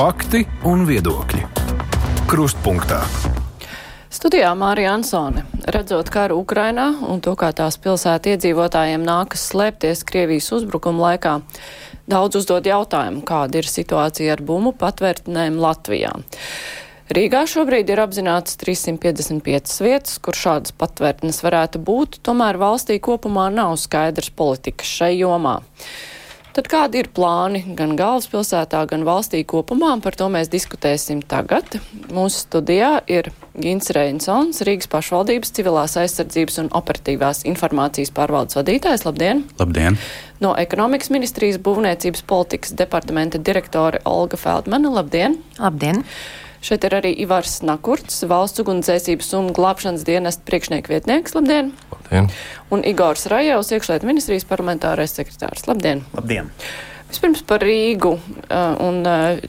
Fakti un viedokļi. Krustpunktā. Studijā Mārija Ansone. Redzot karu Ukrainā un to, kā tās pilsēta iedzīvotājiem nākas slēpties Krievijas uzbrukuma laikā, daudz uzdod jautājumu, kāda ir situācija ar bumbu patvērtnēm Latvijā. Rīgā šobrīd ir apzināts 355 vietas, kur šādas patvērtnes varētu būt, tomēr valstī kopumā nav skaidrs politikas šai jomā. Tad kādi ir plāni gan galvaspilsētā, gan valstī kopumā? Par to mēs diskutēsim tagad. Mūsu studijā ir Gins Reinsons, Rīgas pašvaldības civilās aizsardzības un operatīvās informācijas pārvaldes vadītājs. Labdien! Labdien! No ekonomikas ministrijas būvniecības politikas departamenta direktore Olga Feldmana. Labdien! Labdien! Šeit ir arī Ivars Nakurts, valsts ugunsdzēsības un glābšanas dienesta priekšnieku vietnieks. Labdien! Labdien! Un Igors Rajevs, iekšlietu ministrijas parlamentārais sekretārs. Labdien! Labdien! Vispirms par Rīgu un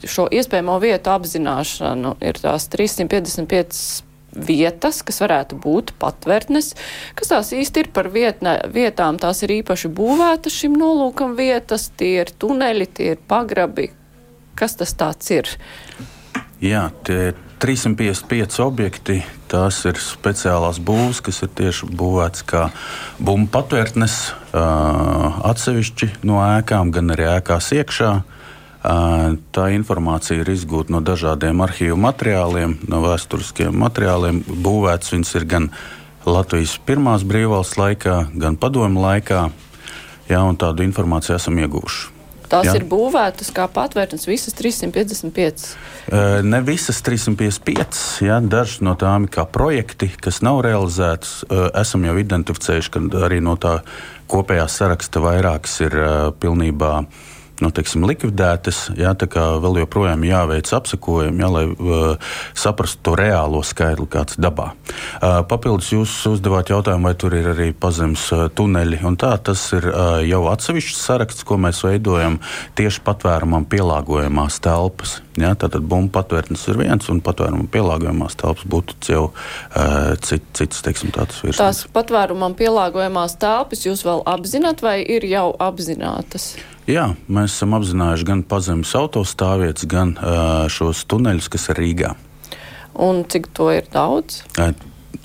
šo iespējamo vietu apzināšanu ir tās 355 vietas, kas varētu būt patvērtnes. Kas tās īsti ir par vietnē, vietām? Tās ir īpaši būvētas šim nolūkam vietas, tie ir tuneļi, tie ir pagrabi. Kas tas tāds ir? Jā, tie 355 objekti, tās ir speciālās būvs, kas ir tieši būvēts kā bumbu patvērtnes, atsevišķi no ēkām, gan arī ēkās iekšā. Tā informācija ir iegūta no dažādiem arhīvu materiāliem, no vēsturiskiem materiāliem. Būvēts viņas ir gan Latvijas pirmās brīvvalsts laikā, gan padomu laikā. Jā, tādu informāciju esam ieguvuši. Tās Jā. ir būvētas kā patvērtnes, visas 355. Ne visas 355, jā, dažas no tām ir kā projekti, kas nav realizētas. Esam jau identificējuši, ka arī no tā kopējā saraksta vairākas ir pilnībā nu, teiksim, likvidētas. Jā, vēl joprojām jāveic apsekojumi, jā, lai uh, saprastu to reālo skaitli, kāds dabā. Uh, papildus jūs uzdevāt jautājumu, vai tur ir arī pazemes uh, tuneļi. Tā, tas ir uh, jau atsevišķs saraksts, ko mēs veidojam tieši patvērumam pielāgojamās telpas. Jā, tātad bumbu patvērtnes ir viens, un patvērumam pielāgojamās telpas būtu jau uh, cit, cits, teiksim, tāds virsmas. Tās patvērumam pielāgojamās telpas jūs vēl apzināt vai ir jau apzinātas? Jā, mēs esam apzinājuši gan pazemes autostāvvietas, gan uh, šos tuneļus, kas ir Rīgā. Un cik to ir daudz? Uh,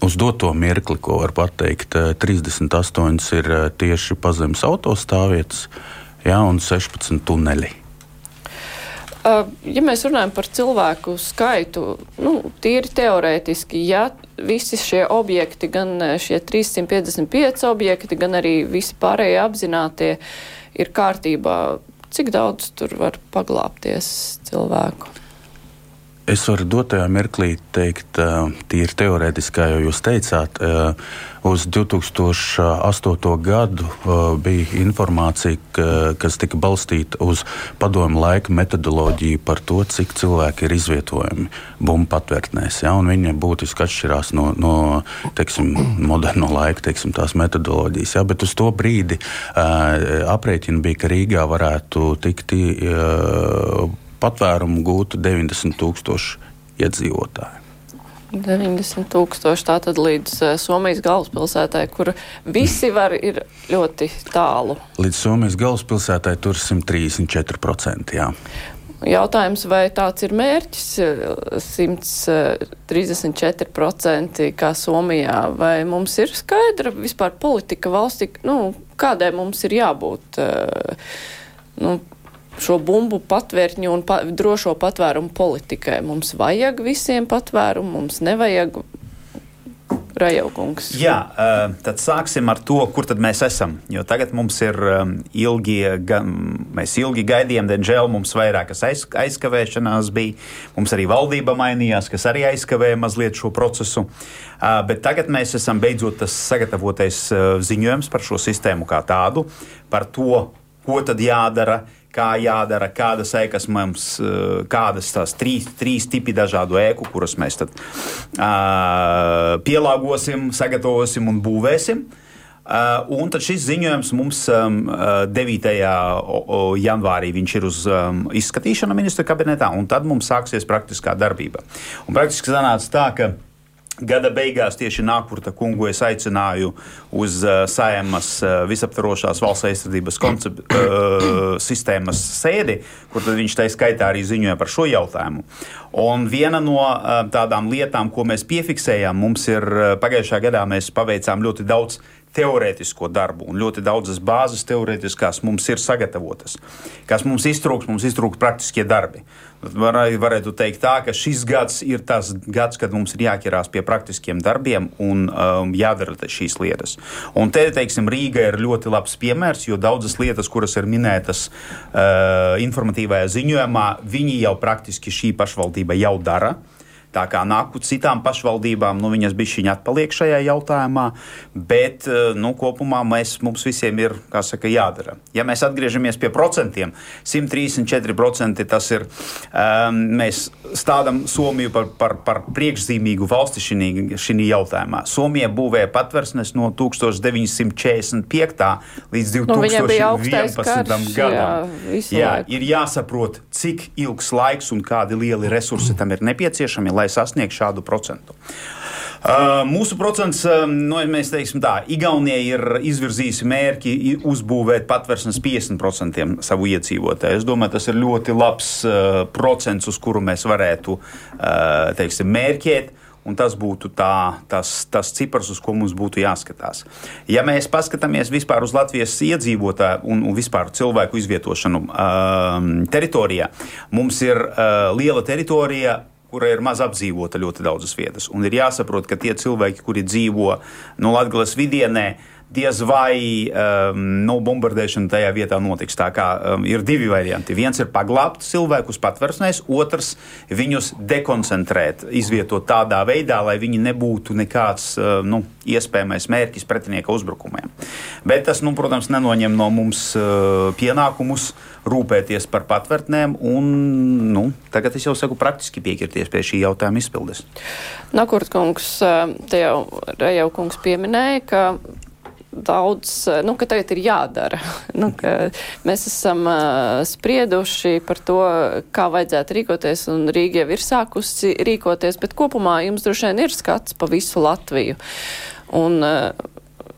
uz doto mirkli, ko var pateikt, 38 ir tieši pazemes autostāvvietas, jā, un 16 tuneļi. Ja mēs runājam par cilvēku skaitu, nu, tīri teorētiski, ja visi šie objekti, gan šie 355 objekti, gan arī visi pārējie apzinātie, uh, ir kārtībā, cik daudz tur var paglāpties cilvēku? Es varu dotajā mirklī teikt, tīri teorētiski, kā jau jūs teicāt, uz 2008. gadu bija informācija, kas tika balstīta uz padomu laika metodoloģiju par to, cik cilvēki ir izvietojami bumbu patvērtnēs. Ja? Viņi būtiski atšķirās no, no teiksim, moderno laika teiksim, metodoloģijas. Ja? Bet uz to brīdi aprēķini bija, ka Rīgā varētu tikt patvērumu gūtu 90 tūkstoši iedzīvotāji. 90 tūkstoši tātad līdz uh, Somijas galvaspilsētai, kur visi var ir ļoti tālu. Līdz Somijas galvaspilsētai tur 134%. Jā. Jautājums, vai tāds ir mērķis 134% eh, kā Somijā, vai mums ir skaidra vispār politika valstī, nu, kādai mums ir jābūt? Uh, nu, šo bumbu patvērtņu un pa, drošo patvērumu politikai. Mums vajag visiem patvērumu, mums nevajag. Rajaukungs. Jā, tad sāksim ar to, kur tad mēs esam. Jo tagad mums ir ilgi, mēs ilgi gaidījām, diemžēl mums vairākas aiz, aizkavēšanās bija. Mums arī valdība mainījās, kas arī aizkavēja mazliet šo procesu. Bet tagad mēs esam beidzot tas sagatavotais ziņojums par šo sistēmu kā tādu, par to, ko tad jādara, kā jādara, kādas ēkas mums, eh, kādas tās trīs, trīs tipi dažādu ēku, kuras mēs tad uh, pielāgosim, sagatavosim un būvēsim. Uh, un tad šis ziņojums mums um, 9. janvārī ir uz um, izskatīšanu ministra kabinetā, un tad mums sāksies praktiskā darbība. Un praktiski sanāca tā, ka Gada beigās tieši Nākurta kungu es aicināju uz uh, Saimas uh, visaptvarošās valsts aizsardzības koncept, uh, sistēmas sēdi, kur viņš tā skaitā arī ziņoja par šo jautājumu. Un viena no uh, tādām lietām, ko mēs piefiksējām, mums ir uh, pagājušajā gadā mēs paveicām ļoti daudz teorētisko darbu, un ļoti daudzas bāzes teorētiskās mums ir sagatavotas. Kas mums iztrūks, mums iztrūks praktiskie darbi. Var, varētu teikt, tā, ka šis gads ir tas gads, kad mums ir jāķerās pie praktiskiem darbiem un um, jādara šīs lietas. Un te, teiksim, Rīga ir ļoti labs piemērs, jo daudzas lietas, kuras ir minētas uh, informatīvajā ziņojumā, viņi jau praktiski šī pašvaldība jau dara. Uh, Tā kā nāk uz citām pašvaldībām, nu, viņas bija šķiņā atpaliek šajā jautājumā, bet eh, nu, kopumā mēs, mums visiem ir saka, jādara. Ja mēs atgriežamies pie procentiem, 134% tas ir, um, mēs stādām Somiju par, par, par priekšzīmīgu valsti šī jautājumā. Somija būvēja patversnes no 1945. līdz 2011. Nu, gadam. Jā, jā, ir jāsaprot, cik ilgs laiks un kādi lieli resursi tam ir nepieciešami, lai sasniegtu šādu procentu. Uh, mūsu procents, uh, nu, mēs teiksim tā, Igaunija ir izvirzījusi mērķi uzbūvēt patversnes 50% savu iedzīvotāju. Es domāju, tas ir ļoti labs uh, procents, uz kuru mēs varētu uh, teiksim, mērķēt. Un tas būtu tā, tas, tas cipars, uz ko mums būtu jāskatās. Ja mēs paskatāmies vispār uz Latvijas iedzīvotāju un, un vispār cilvēku izvietošanu uh, teritorijā, mums ir uh, liela teritorija kura ir maz apdzīvota ļoti daudzas vietas. Un ir jāsaprot, ka tie cilvēki, kuri dzīvo no Latvijas vidienē, diez vai um, no bombardēšana tajā vietā notiks. Tā kā um, ir divi varianti. Viens ir paglābt cilvēkus patversmēs, otrs viņus dekoncentrēt, izvietot tādā veidā, lai viņi nebūtu nekāds uh, nu, iespējamais mērķis pretinieka uzbrukumiem. Bet tas, nu, protams, nenoņem no mums uh, pienākumus rūpēties par patvērtnēm, un nu, tagad es jau saku praktiski piekirties pie šī jautājuma izpildes. Nakurt kungs, te jau Rejau kungs pieminēja, ka daudz, nu, ka tagad ir jādara. nu, mēs esam uh, sprieduši par to, kā vajadzētu rīkoties, un Rīga jau ir sākusi rīkoties, bet kopumā jums droši vien ir skats pa visu Latviju. Un, uh,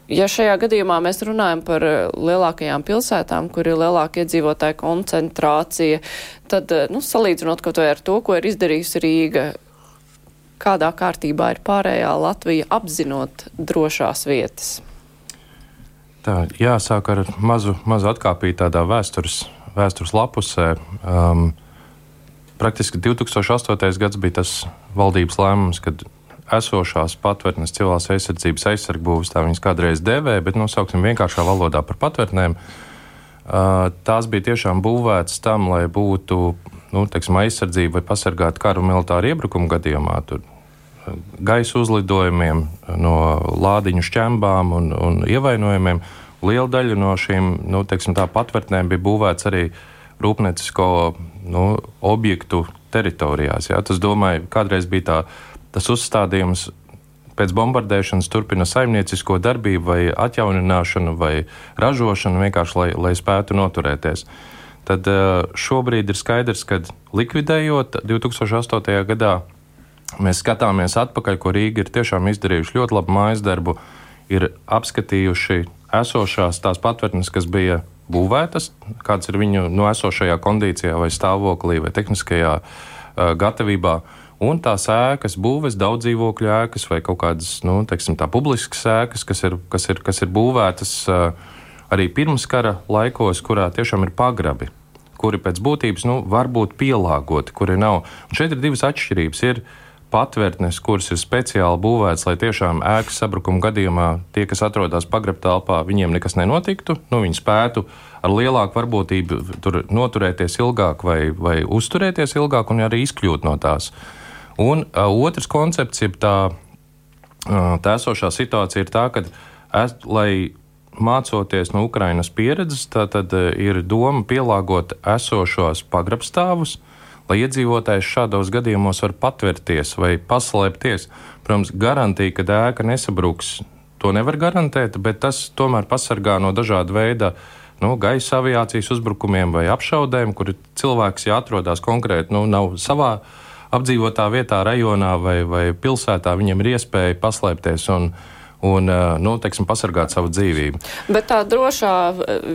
Ja šajā gadījumā mēs runājam par lielākajām pilsētām, kur ir lielāka iedzīvotāja koncentrācija, tad, nu, salīdzinot kaut vai ar to, ko ir izdarījusi Rīga, kādā kārtībā ir pārējā Latvija apzinot drošās vietas? Tā, jāsāk ar mazu, mazu atkāpīju tādā vēstures, vēstures lapusē. Um, praktiski 2008. gads bija tas valdības lēmums, kad esošās patvērtnes civilās aizsardzības aizsargbūves, tā viņas kādreiz devēja, bet nosauksim vienkāršā valodā par patvērtnēm. Uh, tās bija tiešām būvētas tam, lai būtu nu, teiksim, aizsardzība vai pasargāta kara un militāra iebrukuma gadījumā. Tur gaisa uzlidojumiem, no lādiņu šķembām un, un ievainojumiem. Liela daļa no šīm nu, teiksim, patvērtnēm bija būvēts arī rūpniecisko nu, objektu teritorijās. Jā. Tas, domāju, kādreiz bija tā, tas uzstādījums. Pēc bombardēšanas turpina saimniecisko darbību, vai atjaunināšanu, vai ražošanu, vienkārši lai, lai spētu noturēties. Tad eh, šobrīd ir skaidrs, ka likvidējot 2008. gadā mēs skatāmies atpakaļ, ko Rīga ir tiešām izdarījuši ļoti labu mājas darbu, ir apskatījuši esošās tās patvērtnes, kas bija būvētas, kāds ir viņu no nu, esošajā kondīcijā vai stāvoklī vai tehniskajā uh, gatavībā. Un tās ēkas, būvēs, daudz dzīvokļu ēkas vai kaut kādas nu, teiksim, publiskas ēkas, kas ir, kas ir, kas ir būvētas uh, arī pirms kara laikos, kurā tiešām ir pagrabi, kuri pēc būtības nu, var būt pielāgoti, kuri nav. Un šeit ir divas atšķirības. Ir, uh, patvērtnes, kuras ir speciāli būvētas, lai tiešām ēkas sabrukuma gadījumā tie, kas atrodas pagrabtelpā, viņiem nekas nenotiktu. Nu, viņi spētu ar lielāku varbūtību tur noturēties ilgāk vai, vai uzturēties ilgāk un arī izkļūt no tās. Un uh, otrs koncepts, jeb tā, uh, tā esošā situācija ir tā, ka, es, lai mācoties no Ukrainas pieredzes, tad, tad ir doma pielāgot esošos pagrabstāvus lai iedzīvotājs šādos gadījumos var patvērties vai paslēpties. Protams, garantija, ka ēka nesabruks, to nevar garantēt, bet tas tomēr pasargā no dažāda veida nu, gaisa aviācijas uzbrukumiem vai apšaudēm, kur cilvēks, ja atrodas konkrēti, nu, nav savā apdzīvotā vietā, rajonā vai, vai pilsētā, viņiem ir iespēja paslēpties un, un nu, teiksim, pasargāt savu dzīvību. Bet tā drošā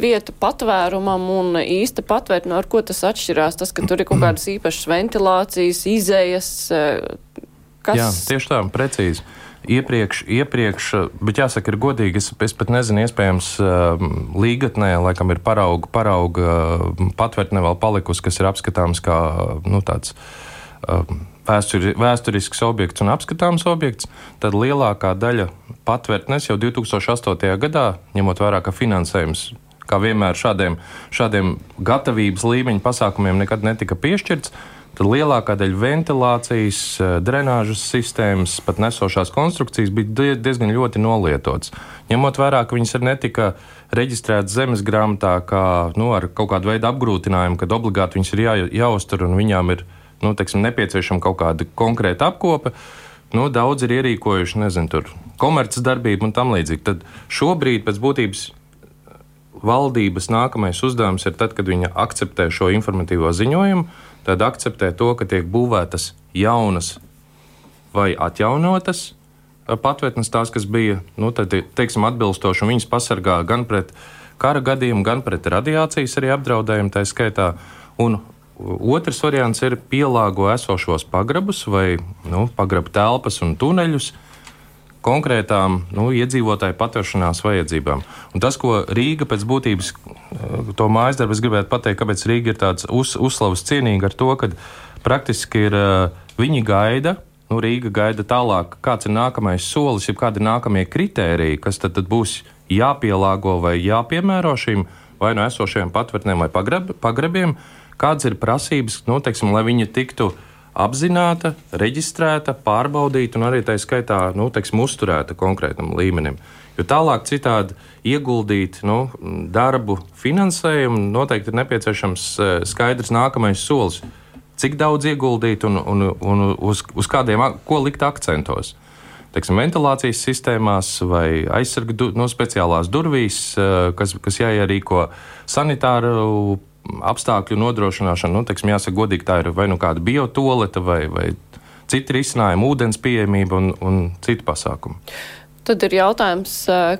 vieta patvērumam un īsta patvērtne, ar ko tas atšķirās? Tas, ka tur ir kaut kādas īpašas ventilācijas, izējas. Kas... Jā, tieši tā, precīzi iepriekš, iepriekš, bet jāsaka, ir godīgi. Es, es pat nezinu, iespējams, līgatnē, laikam, ir parauga, parauga patvērtne vēl palikusi, kas ir apskatāms kā nu, tāds. Vēsturi, vēsturisks objekts un apskatāms objekts, tad lielākā daļa patvērtnes jau 2008. gadā, ņemot vērā, ka finansējums kā vienmēr šādiem, šādiem gatavības līmeņa pasākumiem nekad netika piešķirts, tad lielākā daļa ventilācijas, eh, drenāžas sistēmas, pat nesošās konstrukcijas bija diezgan ļoti nolietotas. Ņemot vērā, ka viņas arī netika reģistrētas zemes grāmatā, kā nu, ar kaut kādu veidu apgrūtinājumu, kad obligāti viņas ir jā, jāuztur un viņām ir nu, teiksim, nepieciešama kaut kāda konkrēta apkope. Nu, daudz ir ierīkojuši, nezinu, tur komerces darbību un tam līdzīgi. Tad šobrīd pēc būtības valdības nākamais uzdevums ir tad, kad viņa akceptē šo informatīvo ziņojumu, tad akceptē to, ka tiek būvētas jaunas vai atjaunotas patvērtnes, tās, kas bija nu, tad, teiksim, atbilstoši, un viņas pasargā gan pret kara gadījumu, gan pret radiācijas arī apdraudējumu, tā skaitā. Un otrs variants ir pielāgo esošos pagrabus vai nu, pagrabu telpas un tuneļus konkrētām nu, iedzīvotāju paturšanās vajadzībām. Un tas, ko Rīga pēc būtības, eh, to mājas darbu, es gribētu pateikt, kāpēc Rīga ir tāds uz, uzslavas cienīga ar to, ka praktiski ir eh, viņi gaida. Nu, Rīga gaida tālāk, kāds ir nākamais solis, ja kādi ir nākamie kritēriji, kas tad, tad būs jāpielāgo vai jāpiemēro šīm vai no esošajiem patvērtnēm vai pagrab, pagrabiem, kādas ir prasības, nu, teiksim, lai viņi tiktu apzināta, reģistrēta, pārbaudīta un arī tā skaitā nu, teiksim, uzturēta konkrētam līmenim. Jo tālāk citādi ieguldīt nu, darbu finansējumu noteikti ir nepieciešams e, skaidrs nākamais solis. Cik daudz ieguldīt un, un, un uz, uz kādiem, ko likt akcentos. Teiksim, ventilācijas sistēmās vai aizsargu no nu, speciālās durvīs, e, kas, kas jāierīko sanitāru apstākļu nodrošināšana, nu, teiksim, jāsaka, godīgi, tā ir vai nu kāda biotoleta vai, vai citi risinājumi, ūdens pieejamība un, un citi pasākumi. Tad ir jautājums,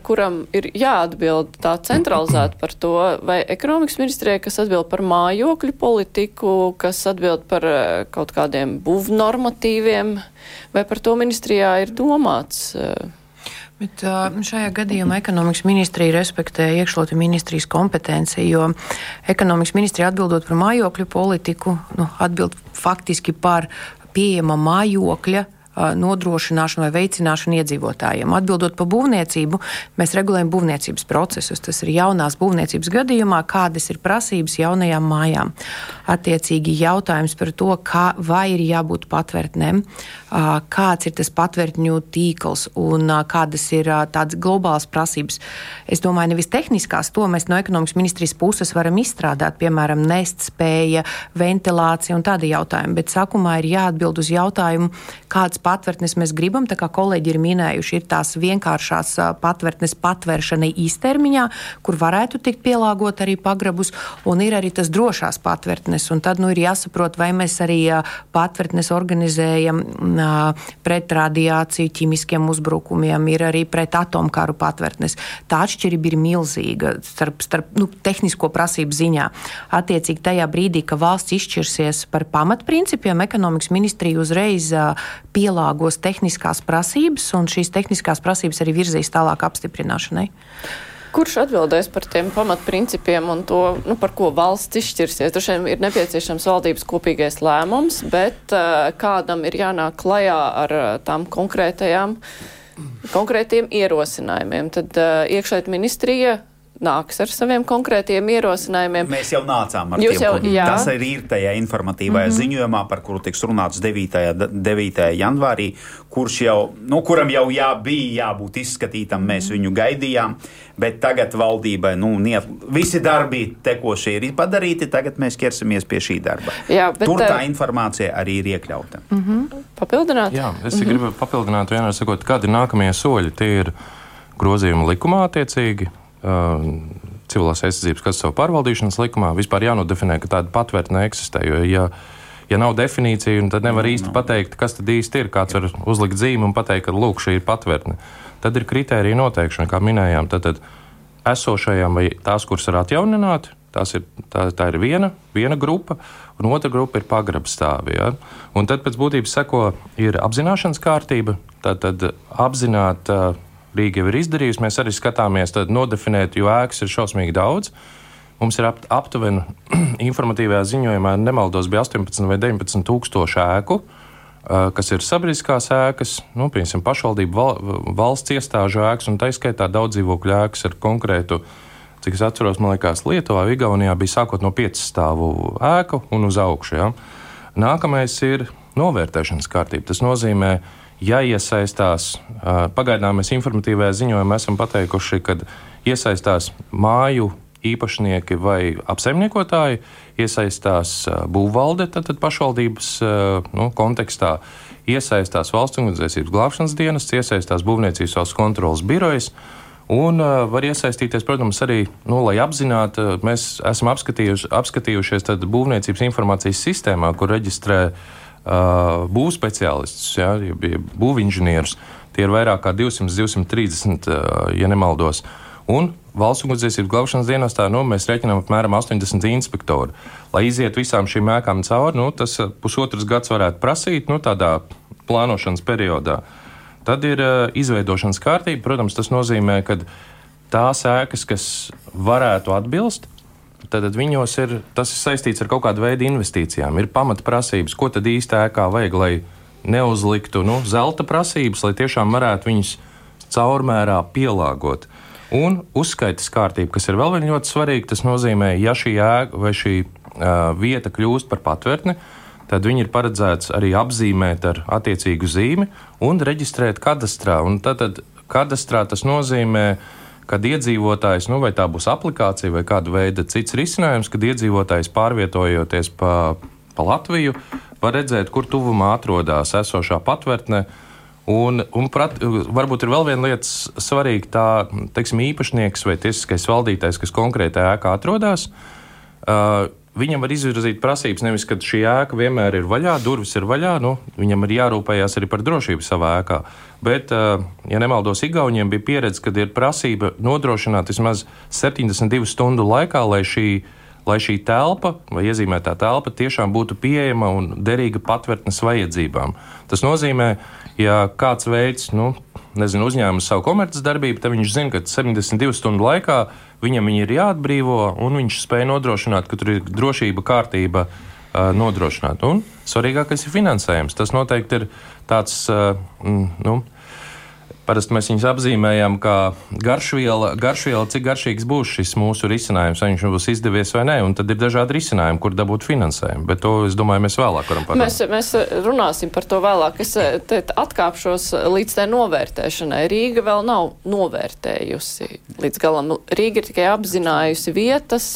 kuram ir jāatbild tā centralizēti par to, vai ekonomikas ministrijai, kas atbild par mājokļu politiku, kas atbild par kaut kādiem būvnormatīviem, vai par to ministrijā ir domāts? Bet, šajā gadījumā ekonomikas ministrija respektē iekšlietu ministrijas kompetenci, jo ekonomikas ministrija atbildot par mājokļu politiku, nu, atbild faktiski par pieejama mājokļa nodrošināšanu vai veicināšanu iedzīvotājiem. Atbildot par būvniecību, mēs regulējam būvniecības procesus. Tas ir jaunās būvniecības gadījumā, kādas ir prasības jaunajām mājām. Attiecīgi jautājums par to, kā, vai ir jābūt patvērtnēm, kāds ir tas patvērtņu tīkls un kādas ir tādas globālas prasības. Es domāju, nevis tehniskās, to mēs no ekonomikas ministrijas puses varam izstrādāt, piemēram, nest spēja, ventilācija un tādi jautājumi, bet sākumā ir jāatbild uz jautājumu, kādas patvērtnes mēs gribam. Tā kā kolēģi ir minējuši, ir tās vienkāršās patvērtnes patvēršanai īstermiņā, kur varētu tikt pielāgot arī pagrabus, un ir arī tas drošās patvērtnes. Un tad nu, ir jāsaprot, vai mēs arī patvērtnes organizējam pret radiāciju, ķīmiskiem uzbrukumiem, ir arī pret atomkaru patvērtnes. Tā atšķirība ir milzīga starp, starp nu, tehnisko prasību ziņā. Attiecīgi tajā brīdī, kad valsts izšķirsies par pamatprincipiem, ekonomikas ministrija uzreiz pielāgos pielāgos tehniskās prasības, un šīs tehniskās prasības arī virzīs tālāk apstiprināšanai. Kurš atbildēs par tiem pamatprincipiem un to, nu, par ko valsts izšķirsies? Droši vien ir nepieciešams valdības kopīgais lēmums, bet uh, kādam ir jānāk klajā ar uh, tām konkrētajām, konkrētiem ierosinājumiem. Tad uh, iekšēt ministrija nāks ar saviem konkrētiem ierosinājumiem. Mēs jau nācām ar Jūs tiem. Jau, jā. tas arī ir tajā informatīvajā mm -hmm. ziņojumā, par kuru tiks runāts 9. 9. janvārī, kurš jau, nu, kuram jau jā, bija jābūt izskatītam, mēs viņu gaidījām, bet tagad valdībai, nu, niet, visi darbi tekošie ir padarīti, tagad mēs ķersimies pie šī darba. Jā, bet, Tur tā informācija arī ir iekļauta. Mm -hmm. Papildināt? Jā, es mm -hmm. gribu papildināt vienmēr sakot, kādi ir nākamie soļi. Tie ir grozījumi likumā attiecīgi, civilās aizsardzības, savu pārvaldīšanas likumā vispār jānodefinē, ka tāda patvērtne eksistē. Jo, ja, ja nav definīcija, tad nevar īsti pateikt, kas tad īsti ir. Kāds var uzlikt zīmi un pateikt, ka lūk, šī ir patvērtne. Tad ir kritērija noteikšana, kā minējām. Tad, tad esošajām vai tās, kuras ir atjaunināti, tās ir, tā, tā ir viena, viena grupa, un otra grupa ir pagrabstāvi. Ja? Un tad pēc būtības seko apzināšanas kārtība, tad, tad apzināt. Rīga jau ir izdarījusi. Mēs arī skatāmies, tad nodefinēt, jo ēkas ir šausmīgi daudz. Mums ir ap, aptuveni informatīvajā ziņojumā, nemaldos, bija 18 vai 19 tūkstoši ēku, kas ir sabiedriskās ēkas, nu, piemēram, pašvaldību val, valsts iestāžu ēkas, un tā izskaitā daudz dzīvokļu ēkas ar konkrētu, cik es atceros, man liekas, Lietuvā, Igaunijā bija sākot no 5 stāvu ēku un uz augšu. Ja. Nākamais ir novērtēšanas kārtība. Tas nozīmē, ka jāiesaistās. Pagaidām mēs informatīvajā ziņojumā esam pateikuši, ka iesaistās māju īpašnieki vai apsaimniekotāji, iesaistās būvvalde, tātad pašvaldības nu, kontekstā, iesaistās valsts ugunsdzēsības glābšanas dienas, iesaistās būvniecības valsts kontrolas birojas. Un uh, var iesaistīties, protams, arī, nu, lai apzinātu, mēs esam apskatījuši, apskatījušies būvniecības informācijas sistēmā, kur reģistrē uh, uh, būvspeciālistus, ja, būvinženierus. Tie ir vairāk kā 200, 230, uh, ja nemaldos. Un valsts ugunsdzēsības glābšanas dienestā nu, mēs rēķinām apmēram 80 inspektori. Lai iziet visām šīm ēkām cauri, nu, tas pusotrs gads varētu prasīt nu, tādā plānošanas periodā. Tad ir uh, izveidošanas kārtība. Protams, tas nozīmē, ka tās ēkas, kas varētu atbilst, tad viņos ir tas ir saistīts ar kaut kādu veidu investīcijām. Ir pamatprasības, ko tad īsti ēkā vajag, lai neuzliktu nu, zelta prasības, lai tiešām varētu viņus caurmērā pielāgot. Un uzskaitas kārtība, kas ir vēl ļoti svarīga, tas nozīmē, ja šī ēka vai šī uh, vieta kļūst par patvērtni, tad viņi ir paredzēts arī apzīmēt ar attiecīgu zīmi un reģistrēt kadastrā. Un tad, tad kadastrā tas nozīmē, ka kad iedzīvotājs, nu, vai tā būs aplikācija vai kāda veida cits risinājums, kad iedzīvotājs pārvietojoties pa, pa Latviju, var redzēt, kur tuvumā atrodas esošā patvērtne. Un, un prat, varbūt ir vēl viena lieta svarīga, tā teiksim, īpašnieks vai tiesiskais valdītājs, kas konkrētā ēkā atrodas. Uh, viņam var izvirzīt prasības nevis, ka šī ēka vienmēr ir vaļā, durvis ir vaļā, nu, viņam ir jārūpējas arī par drošību savā ēkā. Bet, eh, ja nemaldos, Igauniem bija pieredze, kad ir prasība nodrošināt vismaz 72 stundu laikā, lai šī, lai šī telpa vai iezīmētā telpa tiešām būtu pieejama un derīga patvērtnes vajadzībām. Tas nozīmē, ja kāds veids, nu, nezinu, uzņēma savu komercdarbību, tad viņš zina, ka 72 stundu laikā viņam viņi ir jāatbrīvo, un viņš spēja nodrošināt, ka tur ir drošība, kārtība nodrošināta. Un svarīgākais ir finansējums. Tas noteikti ir tāds. Uh, nu, Parasti mēs viņus apzīmējam kā garšviela, garšviela, cik garšīgs būs šis mūsu risinājums, vai viņš būs izdevies vai nē. Tad ir dažādi risinājumi, kur dabūt finansējumu. Bet to, es domāju, mēs vēlāk varam pateikt. Mēs, mēs runāsim par to vēlāk. Es atkāpšos līdz tai novērtēšanai. Rīga vēl nav novērtējusi līdz galam. Rīga ir tikai apzinājusi vietas.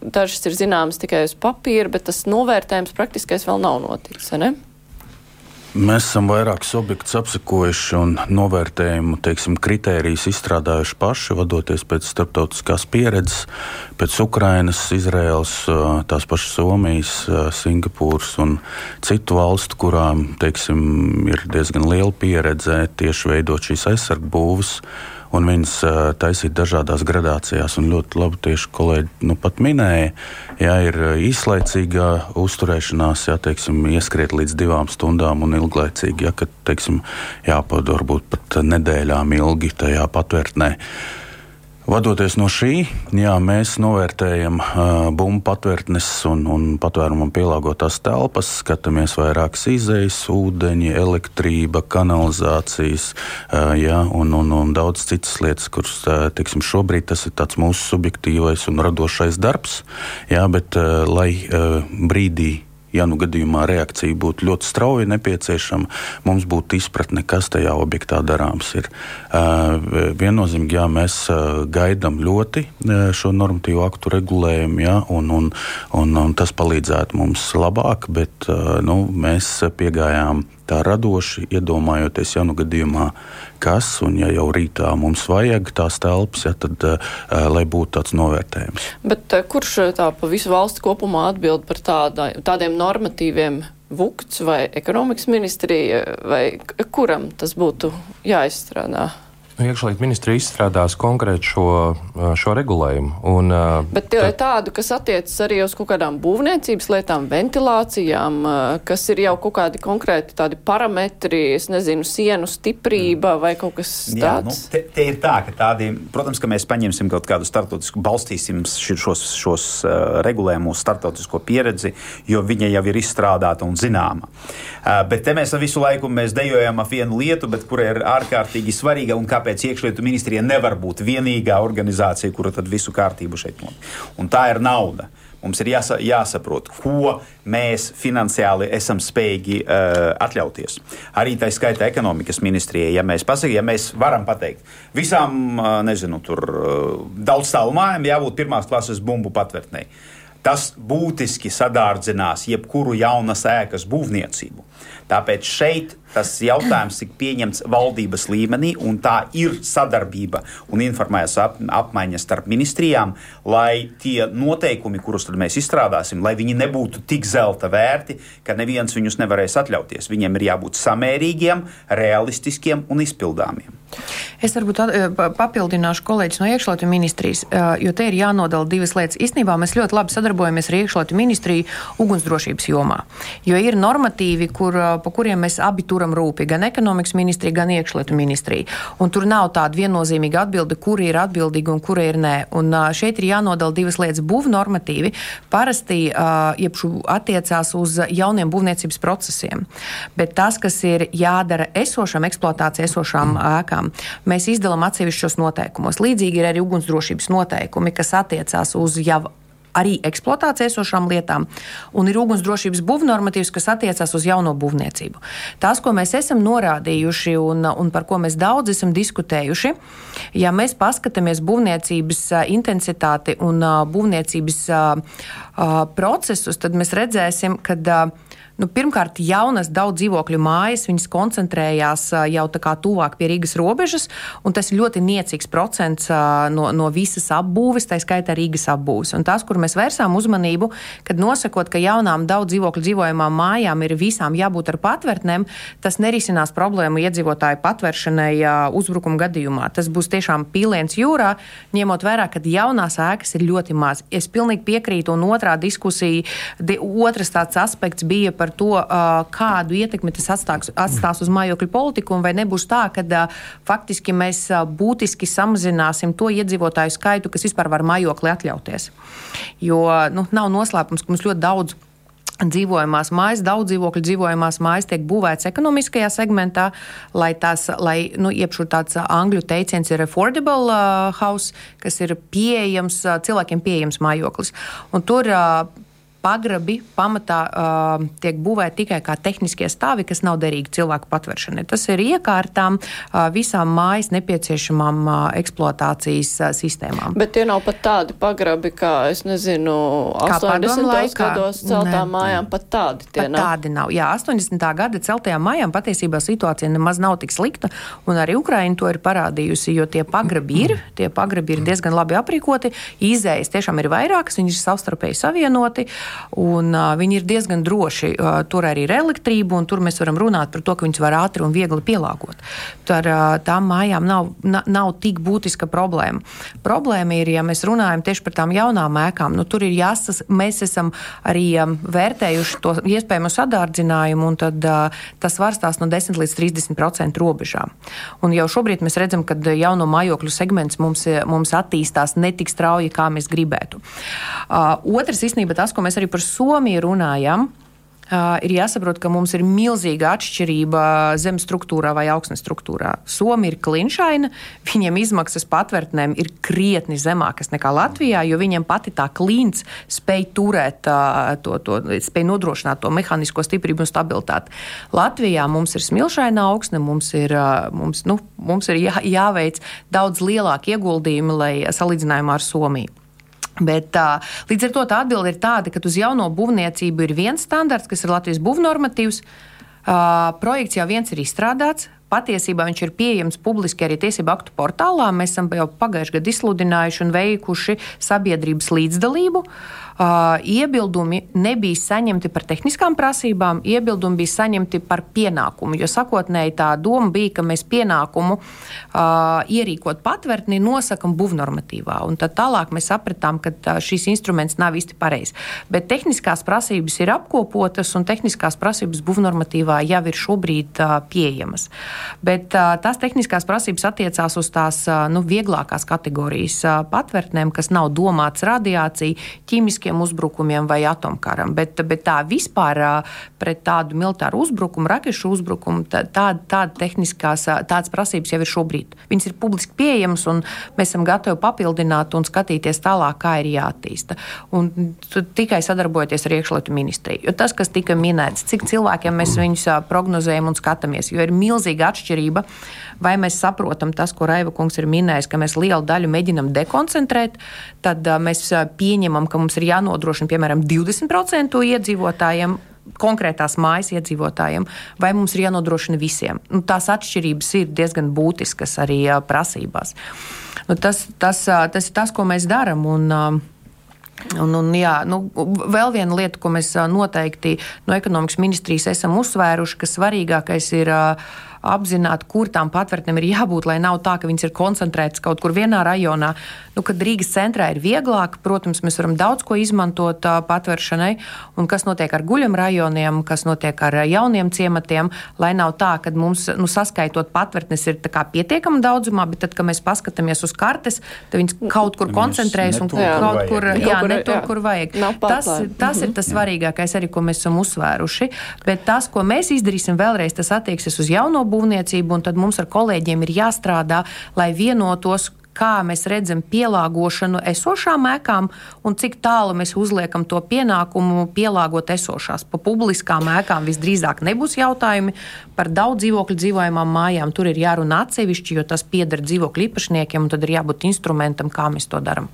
Dažas ir zināmas tikai uz papīra, bet tas novērtējums praktiskais vēl nav noticis. Mēs esam vairākus objektus apsekojuši un novērtējumu teiksim, kritērijus izstrādājuši paši, vadoties pēc starptautiskās pieredzes, pēc Ukrainas, Izraels, tās pašas Somijas, Singapūras un citu valstu, kurām teiksim, ir diezgan liela pieredze tieši veidot šīs aizsargbūves un viņas taisīt dažādās gradācijās. Un ļoti labi tieši kolēģi nu, pat minēja, ja ir īslaicīga uzturēšanās, ja teiksim, ieskriet līdz divām stundām un ilglaicīgi, ja kad teiksim, jāpavada varbūt pat nedēļām ilgi tajā patvērtnē. Vadoties no šī, jā, mēs novērtējam uh, bumbu patvērtnes un, un patvērumam pielāgotās telpas, skatāmies vairākas izējas, ūdeņi, elektrība, kanalizācijas uh, jā, un, un, un daudz citas lietas, kuras uh, teiksim, šobrīd tas ir mūsu subjektīvais un radošais darbs. Jā, bet uh, lai uh, brīdī ja nu gadījumā reakcija būtu ļoti strauji nepieciešama, mums būtu izpratne, kas tajā objektā darāms. Ir. Viennozīmīgi, jā, mēs gaidām ļoti šo normatīvo aktu regulējumu, jā, un, un, un, un tas palīdzētu mums labāk, bet nu, mēs piegājām tā radoši, iedomājoties, ja nu gadījumā kas, un ja jau rītā mums vajag tās telpas, ja, tad uh, lai būtu tāds novērtējums. Bet uh, kurš tā pa visu valsti kopumā atbild par tādā, tādiem normatīviem? Vukts vai ekonomikas ministrija, vai kuram tas būtu jāizstrādā? Nu, Iekšlietu ministrija izstrādās konkrēti šo, šo regulējumu. Un, Bet ir tādu, kas attiecas arī uz kaut kādām būvniecības lietām, ventilācijām, kas ir jau kaut kādi konkrēti tādi parametri, es nezinu, sienu stiprība vai kaut kas tāds. Jā, nu, te, te ir tā, ka tādi, protams, ka mēs paņemsim kaut kādu startautisku, balstīsim šos, šos uh, regulējumus, startautisko pieredzi, jo viņa jau ir izstrādāta un zināma. Uh, bet te mēs visu laiku mēs dejojam ap vienu lietu, bet kura ir ārkārtīgi svarīga un kāpēc kāpēc iekšlietu ministrija nevar būt vienīgā organizācija, kura tad visu kārtību šeit nodrošina. Un tā ir nauda. Mums ir jāsa, jāsaprot, ko mēs finansiāli esam spējīgi uh, atļauties. Arī tā skaitā ekonomikas ministrijai, ja mēs pasakām, ja mēs varam pateikt, visām, uh, nezinu, tur uh, daudz stāvu mājām jābūt pirmās klases bumbu patvērtnei. Tas būtiski sadārdzinās jebkuru jaunas ēkas būvniecību. Tāpēc šeit tas jautājums tika pieņemts valdības līmenī, un tā ir sadarbība un informācijas ap, apmaiņa starp ministrijām, lai tie noteikumi, kurus mēs izstrādāsim, lai viņi nebūtu tik zelta vērti, ka neviens viņus nevarēs atļauties. Viņiem ir jābūt samērīgiem, realistiskiem un izpildāmiem. Es varbūt papildināšu kolēģis no iekšlietu ministrijas, jo te ir jānodala divas lietas. Īstenībā mēs ļoti labi sadarbojamies ar iekšlietu ministriju ugunsdrošības jomā, jo ir normatīvi, kur, pa kuriem mēs abi turam rūpi, gan ekonomikas ministrija, gan iekšlietu ministrija. Un tur nav tāda viennozīmīga atbilde, kuri ir atbildīgi un kuri ir nē. Un šeit ir jānodala divas lietas. Būvnormatīvi parasti attiecās uz jauniem būvniecības procesiem, bet tas, kas ir jādara esošam eksploatācijai, esošām ēkām, mēs izdalām atsevišķos noteikumos. Līdzīgi ir arī ugunsdrošības noteikumi, kas attiecās uz jau arī eksploatācijā esošām lietām, un ir ugunsdrošības būvnormatīvs, kas attiecās uz jauno būvniecību. Tas, ko mēs esam norādījuši un, un par ko mēs daudz esam diskutējuši, ja mēs paskatāmies būvniecības intensitāti un būvniecības procesus, tad mēs redzēsim, ka Nu, pirmkārt, jaunas daudz dzīvokļu mājas, viņas koncentrējās jau tā kā tuvāk pie Rīgas robežas, un tas ir ļoti niecīgs procents no, no visas apbūves, tā skaitā Rīgas apbūves. Un tas, kur mēs vērsām uzmanību, kad nosakot, ka jaunām daudz dzīvokļu dzīvojamām mājām ir visām jābūt ar patvērtnēm, tas nerisinās problēmu iedzīvotāju patvēršanai uzbrukuma gadījumā. Tas būs tiešām pīliens jūrā, ņemot vērā, ka jaunās ēkas ir ļoti maz. Es pilnīgi piekrītu, un otrā diskusija, di, otrs tāds aspekts bija par par to, kādu ietekmi tas atstās, atstās uz mājokļu politiku, un vai nebūs tā, ka faktiski mēs būtiski samazināsim to iedzīvotāju skaitu, kas vispār var mājokli atļauties. Jo nu, nav noslēpums, ka mums ļoti daudz dzīvojamās mājas, daudz dzīvokļu dzīvojamās mājas tiek būvētas ekonomiskajā segmentā, lai tās, lai, nu, iepšu tāds angļu teiciens ir affordable house, kas ir pieejams, cilvēkiem pieejams mājoklis. Un tur pagrabi pamatā uh, tiek būvēti tikai kā tehniskie stāvi, kas nav derīgi cilvēku patveršanai. Tas ir iekārtām uh, visām mājas nepieciešamām uh, eksploatācijas uh, sistēmām. Bet tie nav pat tādi pagrabi, kā, es nezinu, 80. gados celtām mājām, pat tādi tie pat nav. Tādi nav. Jā, 80. gada celtajām mājām patiesībā situācija nemaz nav tik slikta, un arī Ukraina to ir parādījusi, jo tie pagrabi ir, tie pagrabi ir diezgan labi aprīkoti, izējas tiešām ir vairākas, viņi ir savstarpēji savienoti. Uh, un uh, viņi ir diezgan droši. Uh, tur arī ir elektrība, un tur mēs varam runāt par to, ka viņus var ātri un viegli pielāgot. Tur uh, tām mājām nav, na, nav tik būtiska problēma. Problēma ir, ja mēs runājam tieši par tām jaunām ēkām, nu, tur ir jāsas, mēs esam arī um, vērtējuši to iespējamo sadārdzinājumu, un tad uh, tas varstās no 10 līdz 30% robežām. Un jau šobrīd mēs redzam, ka jauno mājokļu segments mums, mums attīstās netik strauji, kā mēs gribētu. Uh, otrs, īstenībā, tas, ko mēs arī par Somiju runājam. Uh, ir jāsaprot, ka mums ir milzīga atšķirība zemes struktūrā vai augsnes struktūrā. Somija ir klinšaina, viņiem izmaksas patvērtnēm ir krietni zemākas nekā Latvijā, jo viņiem pati tā klints spēj turēt, uh, to, to, spēj nodrošināt to mehānisko stiprību un stabilitāti. Latvijā mums ir smilšaina augsne, mums ir, uh, mums, nu, mums ir jā, jāveic daudz lielāki ieguldījumi, lai salīdzinājumā ar Somiju. Bet, tā, līdz ar to tā atbilde ir tāda, ka uz jauno būvniecību ir viens standarts, kas ir Latvijas būvnormatīvs. Uh, projekts jau viens ir izstrādāts. Patiesībā viņš ir pieejams publiski arī tiesību aktu portālā. Mēs esam jau pagājušajā gadā izsludinājuši un veikuši sabiedrības līdzdalību. Uh, iebildumi nebija saņemti par tehniskām prasībām, iebildumi bija saņemti par pienākumu. Jo sakotnēji tā doma bija, ka mēs pienākumu uh, ierīkot patvērtni nosakam būvnormatīvā. Tad tālāk mēs sapratām, ka uh, šīs instruments nav īsti pareizs. Bet tehniskās prasības ir apkopotas un tehniskās prasības būvnormatīvā jau ir šobrīd uh, pieejamas. Bet uh, tās tehniskās prasības attiecās uz tās uh, nu, vieglākās kategorijas uh, patvērtnēm, kas nav domāts radiācija, ķīmiskie ķīmiskiem uzbrukumiem vai atomkaram. Bet, bet tā vispār pret tādu militāru uzbrukumu, rakešu uzbrukumu, tāda tā, tehniskās tādas prasības jau ir šobrīd. Viņas ir publiski pieejamas, un mēs esam gatavi papildināt un skatīties tālāk, kā ir jāattīsta. Un tikai sadarbojoties ar iekšlietu ministriju. Jo tas, kas tika minēts, cik cilvēkiem mēs viņus prognozējam un skatāmies, jo ir milzīga atšķirība vai mēs saprotam tas, ko Raiva kungs ir minējis, ka mēs lielu daļu mēģinam dekoncentrēt, tad mēs pieņemam, ka mums ir jānodrošina piemēram 20% iedzīvotājiem konkrētās mājas iedzīvotājiem, vai mums ir jānodrošina visiem. Nu, tās atšķirības ir diezgan būtiskas arī uh, prasībās. Nu, tas, tas, uh, tas ir tas, ko mēs darām. Un, un, jā, nu, vēl viena lieta, ko mēs noteikti no ekonomikas ministrijas esam uzsvēruši, ka svarīgākais ir uh, apzināti, kur tām patvērtnēm ir jābūt, lai nav tā, ka viņas ir koncentrētas kaut kur vienā rajonā. Nu, kad Rīgas centrā ir vieglāk, protams, mēs varam daudz ko izmantot patvēršanai, un kas notiek ar guļam rajoniem, kas notiek ar jauniem ciematiem, lai nav tā, ka mums, nu, saskaitot patvērtnes ir pietiekama daudzumā, bet tad, kad mēs paskatāmies uz kartes, tad viņas kaut kur koncentrējas un kaut kur, jā, jā, ne tur, jā. kur vajag. Tas, tas ir tas svarīgākais arī, ko mēs esam uzsvēruši, bet tas, ko mēs izdarīsim vēlreiz, tas attieksies uz jauno būvniecību, un tad mums ar kolēģiem ir jāstrādā, lai vienotos, kā mēs redzam pielāgošanu esošām ēkām un cik tālu mēs uzliekam to pienākumu pielāgot esošās. Pa publiskām ēkām visdrīzāk nebūs jautājumi par daudz dzīvokļu dzīvojamām mājām. Tur ir jārunā atsevišķi, jo tas pieder dzīvokļu īpašniekiem, un tad ir jābūt instrumentam, kā mēs to darām.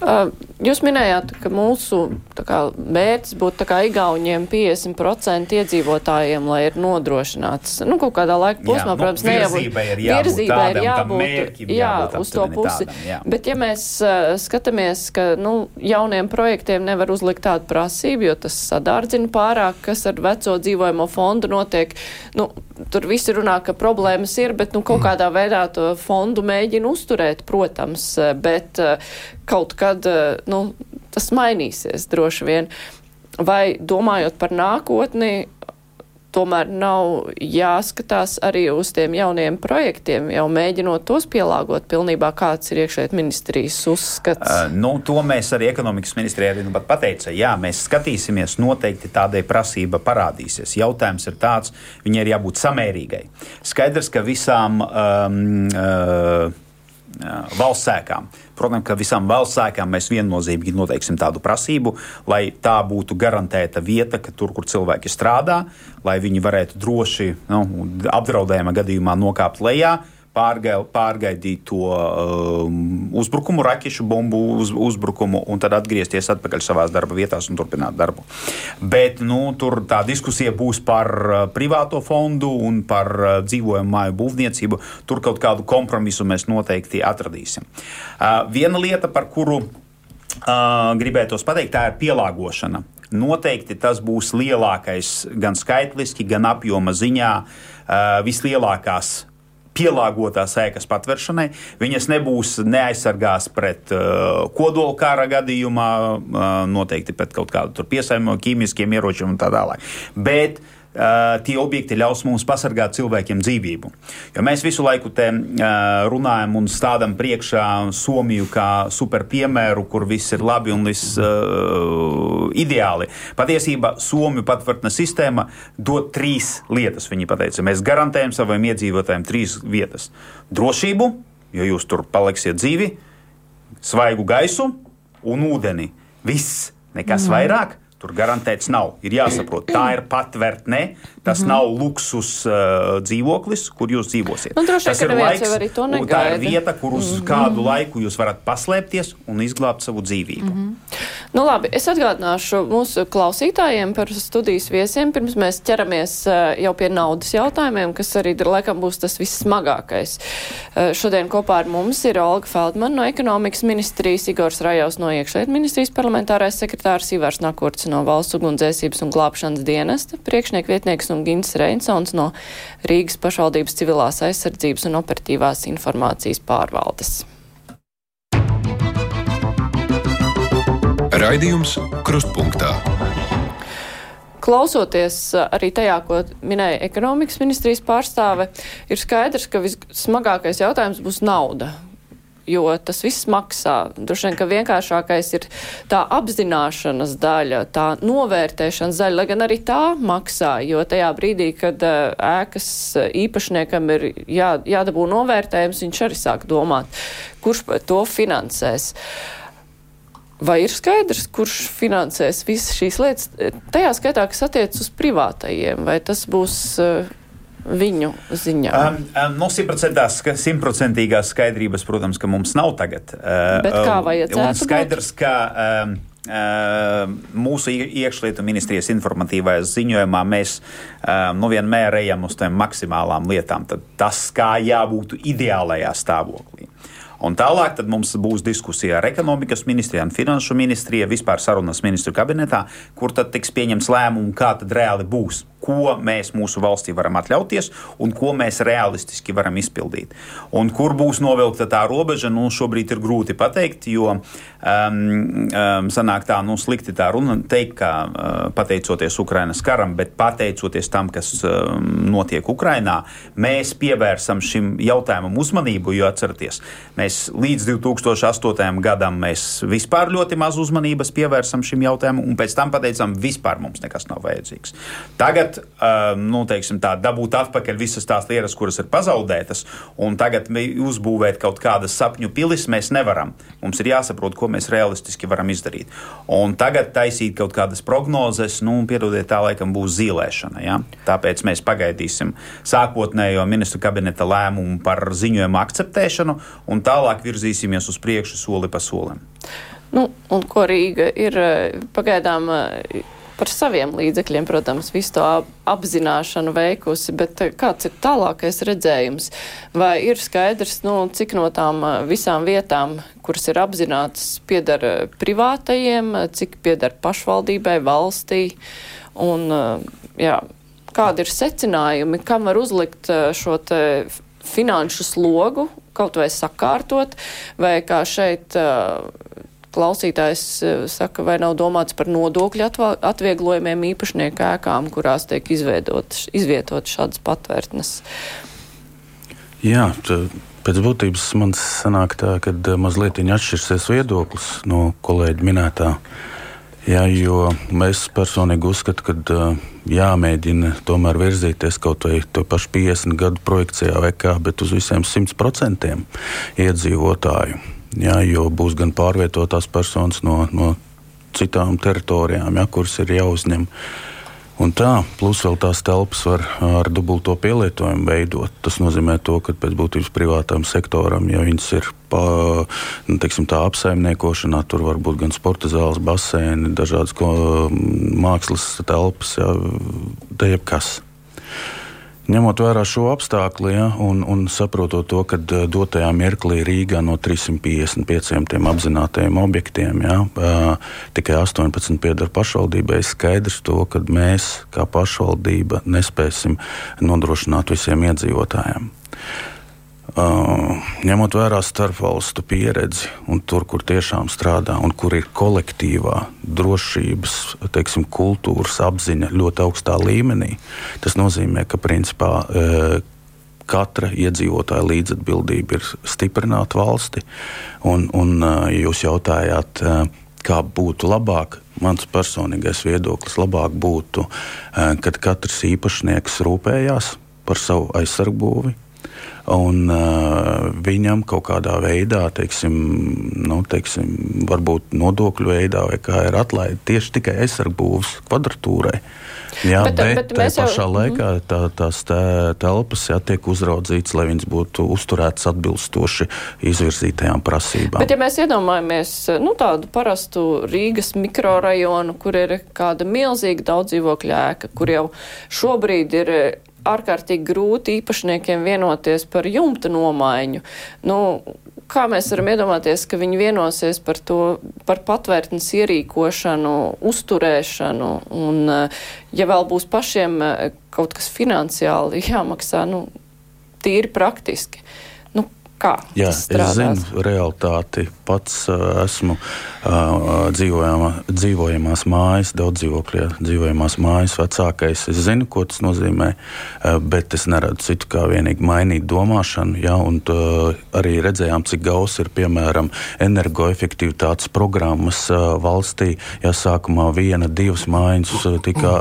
Uh, jūs minējāt, ka mūsu kā, mērķis būtu Igauniem 50% iedzīvotājiem, lai ir nodrošināts nu, kaut kādā laika posmā. Jā, protams, nu, virzībai ir jābūt, jābūt jā, jābūt uz to pusi. Tādam, jā. Bet ja mēs uh, skatāmies, ka nu, jauniem projektiem nevar uzlikt tādu prasību, jo tas sadārdzina pārāk, kas ar veco dzīvojamo fondu notiek. Nu, tur visi runā, ka problēmas ir, bet nu, kaut kādā veidā to fondu mēģina uzturēt, protams. Bet, uh, kaut kad eh, nu, tas mainīsies droši vien. Vai domājot par nākotni, tomēr nav jāskatās arī uz tiem jauniem projektiem, jau mēģinot tos pielāgot pilnībā, kāds ir iekšēt ministrijas uzskats? Uh, nu, to mēs arī ekonomikas ministrijā arī nu pat pateica. Jā, mēs skatīsimies, noteikti tādai prasība parādīsies. Jautājums ir tāds, viņai ir jābūt samērīgai. Skaidrs, ka visām um, uh, valsts sēkām. Protams, ka visām valsts sēkām mēs viennozīmīgi noteiksim tādu prasību, lai tā būtu garantēta vieta, ka tur, kur cilvēki strādā, lai viņi varētu droši nu, apdraudējuma gadījumā nokāpt lejā pārgaid, pārgaidīt to um, uzbrukumu, raķešu bumbu uz, uzbrukumu un tad atgriezties atpakaļ savā darba vietās un turpināt darbu. Bet nu, tur tā diskusija būs par uh, privāto fondu un par uh, dzīvojumu māju būvniecību. Tur kaut kādu kompromisu mēs noteikti atradīsim. Uh, viena lieta, par kuru uh, gribētos pateikt, tā ir pielāgošana. Noteikti tas būs lielākais gan skaitliski, gan apjoma ziņā uh, vislielākās pielāgotās ēkas patveršanai. Viņas nebūs neaizsargās pret uh, kodola kara gadījumā, uh, noteikti pret kaut kādu piesārņojumu, ķīmiskiem ieročiem un tā tālāk. Bet Uh, tie objekti ļaus mums pasargāt cilvēkiem dzīvību. Jo mēs visu laiku te runājam un stādām priekšā Somiju kā super piemēru, kur viss ir labi un viss uh, ideāli. Patiesībā Somiju patvartnes sistēma dod trīs lietas. Viņi teica, mēs garantējam saviem iedzīvotājiem trīs vietas - drošību, jo jūs tur paliksiet dzīvi, svaigu gaisu un ūdeni. Viss, nekas mm. vairāk. Tur garantēts nav. Ir jāsaprot, tā ir patvērtne. Tas mm -hmm. nav luksus uh, dzīvoklis, kur jūs dzīvosiet. Nu, droši, tas ir laiks, tā ir vieta, kur uz mm -hmm. kādu laiku jūs varat paslēpties un izglābt savu dzīvību. Mm -hmm. Nu, labi, es atgādināšu mūsu klausītājiem par studijas viesiem, pirms mēs ķeramies eh, jau pie naudas jautājumiem, kas arī laikam būs tas vissmagākais. Eh, šodien kopā ar mums ir Olga Feldman no ekonomikas ministrijas, Igors Rajaus no iekšliet ministrijas parlamentārais sekretārs, Ivars Nakurts no valsts ugunsdzēsības un glābšanas dienesta, priekšnieku vietnieks un Gins Reinsons no Rīgas pašvaldības civilās aizsardzības un operatīvās informācijas pārvaldes. Raidījums Krustpunktā. Klausoties uh, arī tajā, ko minēja ekonomikas ministrijas pārstāve, ir skaidrs, ka vissmagākais jautājums būs nauda. Jo tas viss maksā. Droši vien, ka vienkāršākais ir tā apzināšanas daļa, tā novērtēšanas daļa, lai gan arī tā maksā. Jo tajā brīdī, kad uh, ēkas īpašniekam ir jā, jādabū novērtējums, viņš arī sāk domāt, kurš to finansēs. Vai ir skaidrs, kurš finansēs visas šīs lietas, tajā skaitā, kas attiec uz privātajiem, vai tas būs uh, viņu ziņā? Um, um, no simtprocentīgās skaidrības, protams, ka mums nav tagad. Uh, Bet kā vajadzētu? Un skaidrs, ka um, mūsu iekšlietu ministrijas informatīvajā ziņojumā mēs nu vienmēr ejam uz tām maksimālām lietām. Tad tas, kā jābūt ideālajā stāvoklī. Un tālāk mums būs diskusija ar ekonomikas ministriju un finanšu ministriju, vispār sarunas ministru kabinetā, kur tad tiks pieņemts lēmums, kā tad reāli būs ko mēs mūsu valstī varam atļauties un ko mēs realistiski varam izpildīt. Un kur būs novilkta tā robeža, nu, šobrīd ir grūti pateikt, jo um, um, sanāk tā, nu, slikti tā runa teikt, ka uh, pateicoties Ukrainas karam, bet pateicoties tam, kas um, notiek Ukrainā, mēs pievērsam šim jautājumam uzmanību, jo atcerieties, mēs līdz 2008. gadam mēs vispār ļoti maz uzmanības pievērsam šim jautājumam, un pēc tam pateicām, vispār mums nekas nav vajadzīgs. Tagad, um, nu, teiksim, tā, dabūt atpakaļ visas tās lietas, kuras ir pazaudētas, un tagad uzbūvēt kaut kādas sapņu pilis, mēs nevaram. Mums ir jāsaprot, ko mēs realistiski varam izdarīt. Un tagad taisīt kaut kādas prognozes, nu, piedodiet, tā laikam būs zīlēšana. Ja? Tāpēc mēs pagaidīsim sākotnējo ministru kabineta lēmumu par ziņojumu akceptēšanu un tālāk virzīsimies uz priekšu soli pa solim. Nu, un ko Rīga ir eh, pagaidām eh, par saviem līdzekļiem, protams, visu to apzināšanu veikusi, bet eh, kāds ir tālākais redzējums? Vai ir skaidrs, nu, cik no tām eh, visām vietām, kuras ir apzinātas, piedara privātajiem, cik piedara pašvaldībai, valstī? Un, eh, jā, kādi ir secinājumi, kam var uzlikt šo te finanšu slogu, kaut vai sakārtot, vai kā šeit klausītājs eh, saka, vai nav domāts par nodokļu atvieglojumiem īpašnieku ēkām, kurās tiek izvietot šādas patvērtnes. Jā, tā, pēc būtības man sanāk tā, ka eh, mazliet atšķirsies viedoklis no kolēģa minētā. Jā, jo mēs personīgi uzskatām, ka uh, jāmēģina tomēr virzīties kaut vai to pašu 50 gadu projekcijā, vai kā, bet uz visiem 100% iedzīvotāju jā, jo būs gan pārvietotās personas no, no citām teritorijām, jā, kuras ir jāuzņem. Un tā, plus vēl tās telpas var ar dubulto pielietojumu veidot. Tas nozīmē, to, ka pēc būtības privātam sektoram, ja viņas ir pa, nu, teiksim, tā apsaimniekošanā, tur var būt gan sporta zāles, baseini, dažādas mākslas telpas, ja, jebkas. Ņemot vērā šo apstākli ja, un, un saprotot to, ka eh, dotajā mirklī Rīgā no 355 apzinātajiem objektiem ja, eh, tikai 18 pieder pašvaldībai, skaidrs to, ka mēs kā pašvaldība nespēsim nodrošināt visiem iedzīvotājiem. Uh, ņemot vērā starpvalstu pieredzi un tur, kur tiešām strādā un kur ir kolektīvā drošības, teiksim, kultūras apziņa ļoti augstā līmenī, tas nozīmē, ka principā uh, katra iedzīvotāja līdzatbildība ir stiprināta valsti. Un, un uh, jūs jautājāt, kā būtu labāk, mans personīgais viedoklis labāk būtu, kad katrs īpašnieks rūpējās par savu aizsargbūvi un uh, viņam kaut kādā veidā, teiksim, nu, teiksim, varbūt nodokļu veidā vai kā ir atlaide tieši tikai aizsargbūvas kvadratūrai. Jā, bet, bet, bet tajā pašā jau... laikā mhm. tā, tās tā, telpas jā, tiek uzraudzītas, lai viņas būtu uzturētas atbilstoši izvirzītajām prasībām. Bet, ja mēs iedomājamies nu, tādu parastu Rīgas mikrorajonu, kur ir kāda milzīga daudz dzīvokļu ēka, kur jau šobrīd ir ārkārtīgi grūti īpašniekiem vienoties par jumta nomaiņu. Nu, kā mēs varam iedomāties, ka viņi vienosies par to, par patvērtnes ierīkošanu, uzturēšanu, un ja vēl būs pašiem kaut kas finansiāli jāmaksā, nu, tīri praktiski. Kā Jā, es zinu realitāti. Pats uh, esmu dzīvojamā, dzīvojamās mājas, daudz dzīvokļu, dzīvojamās mājas vecākais. Es zinu, ko tas nozīmē, bet es neredzu citu kā vienīgi mainīt domāšanu. Uh, arī redzējām, cik gausi ir piemēram energoefektivitātes programmas valstī. Jā, sākumā viena, divas mājas tika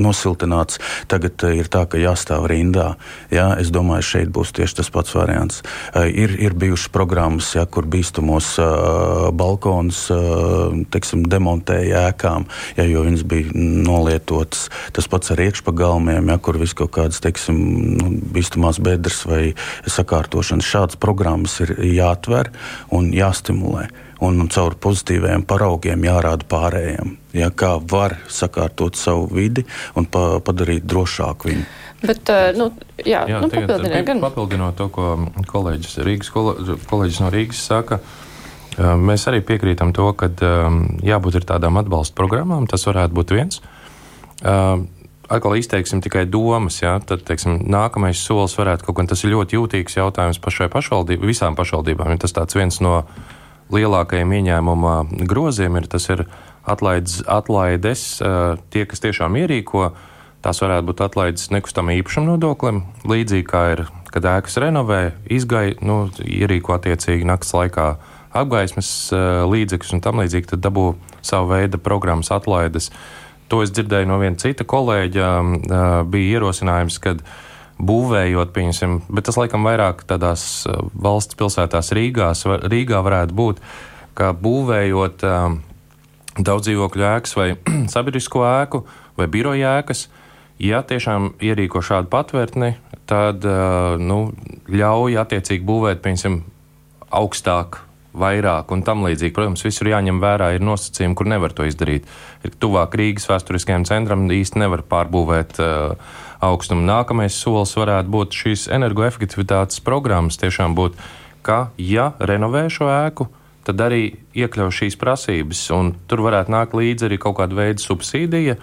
nosiltināts. Tagad ir tā, ka jāstāv rindā. Jā, es domāju, šeit būs tieši tas pats variants. Ir, ir bijušas programmas, ja, kur bīstamos uh, balkonus uh, teiksim, demontēja ēkām, ja, jo viņas bija nolietotas. Tas pats ar iekšpagalmiem, ja, kur viss kaut kādas teiksim, nu, bīstamās bedres vai sakārtošanas. Šādas programmas ir jāatver un jāstimulē un caur pozitīviem paraugiem jārāda pārējiem, ja, kā var sakārtot savu vidi un pa, padarīt drošāku viņu. Bet, uh, nu, jā, jā, nu, papildināt, gan... papildinot to, ko kolēģis, Rīgas, kolēģis no Rīgas saka. Uh, mēs arī piekrītam to, ka jābūt tādām atbalsta programmām. Tas varētu būt viens. Uh, atkal izteiksim tikai domas, ja, tad teiksim, nākamais solis varētu kaut gan tas ir ļoti jūtīgs jautājums pašai pašvaldībai, visām pašvaldībām. Tas tāds viens no lielākajiem ieņēmuma groziem ir tas ir atlaides, atlaides tie, kas tiešām ierīko Tās varētu būt atlaides nekustamā īpašuma nodoklim, līdzīgi kā ir, kad ēkas renovē, izgai, nu, ierīko attiecīgi naktas laikā apgaismas uh, līdzekļus un tam līdzīgi, tad dabū savu veidu programmas atlaides. To es dzirdēju no viena cita kolēģa, uh, bija ierosinājums, kad būvējot, pieņemsim, bet tas laikam vairāk tādās valsts pilsētās Rīgās, Rīgā varētu būt, ka būvējot daudz dzīvokļu ēkas vai sabiedrisko ēku vai biroja ēkas, Ja tiešām ierīko šādu patvērtni, tad nu, ļauj attiecīgi būvēt, piemēram, augstāk, vairāk un tam līdzīgi. Protams, visur jāņem vērā ir nosacījumi, kur nevar to izdarīt. Ir tuvāk Rīgas vēsturiskajam centram īsti nevar pārbūvēt uh, augstumu. Nākamais solis varētu būt šīs energoefektivitātes programmas. Tiešām būt, ka, ja renovē šo ēku, tad arī iekļauj šīs prasības, un tur varētu nākt līdzi arī kaut kāda veida subsīdija.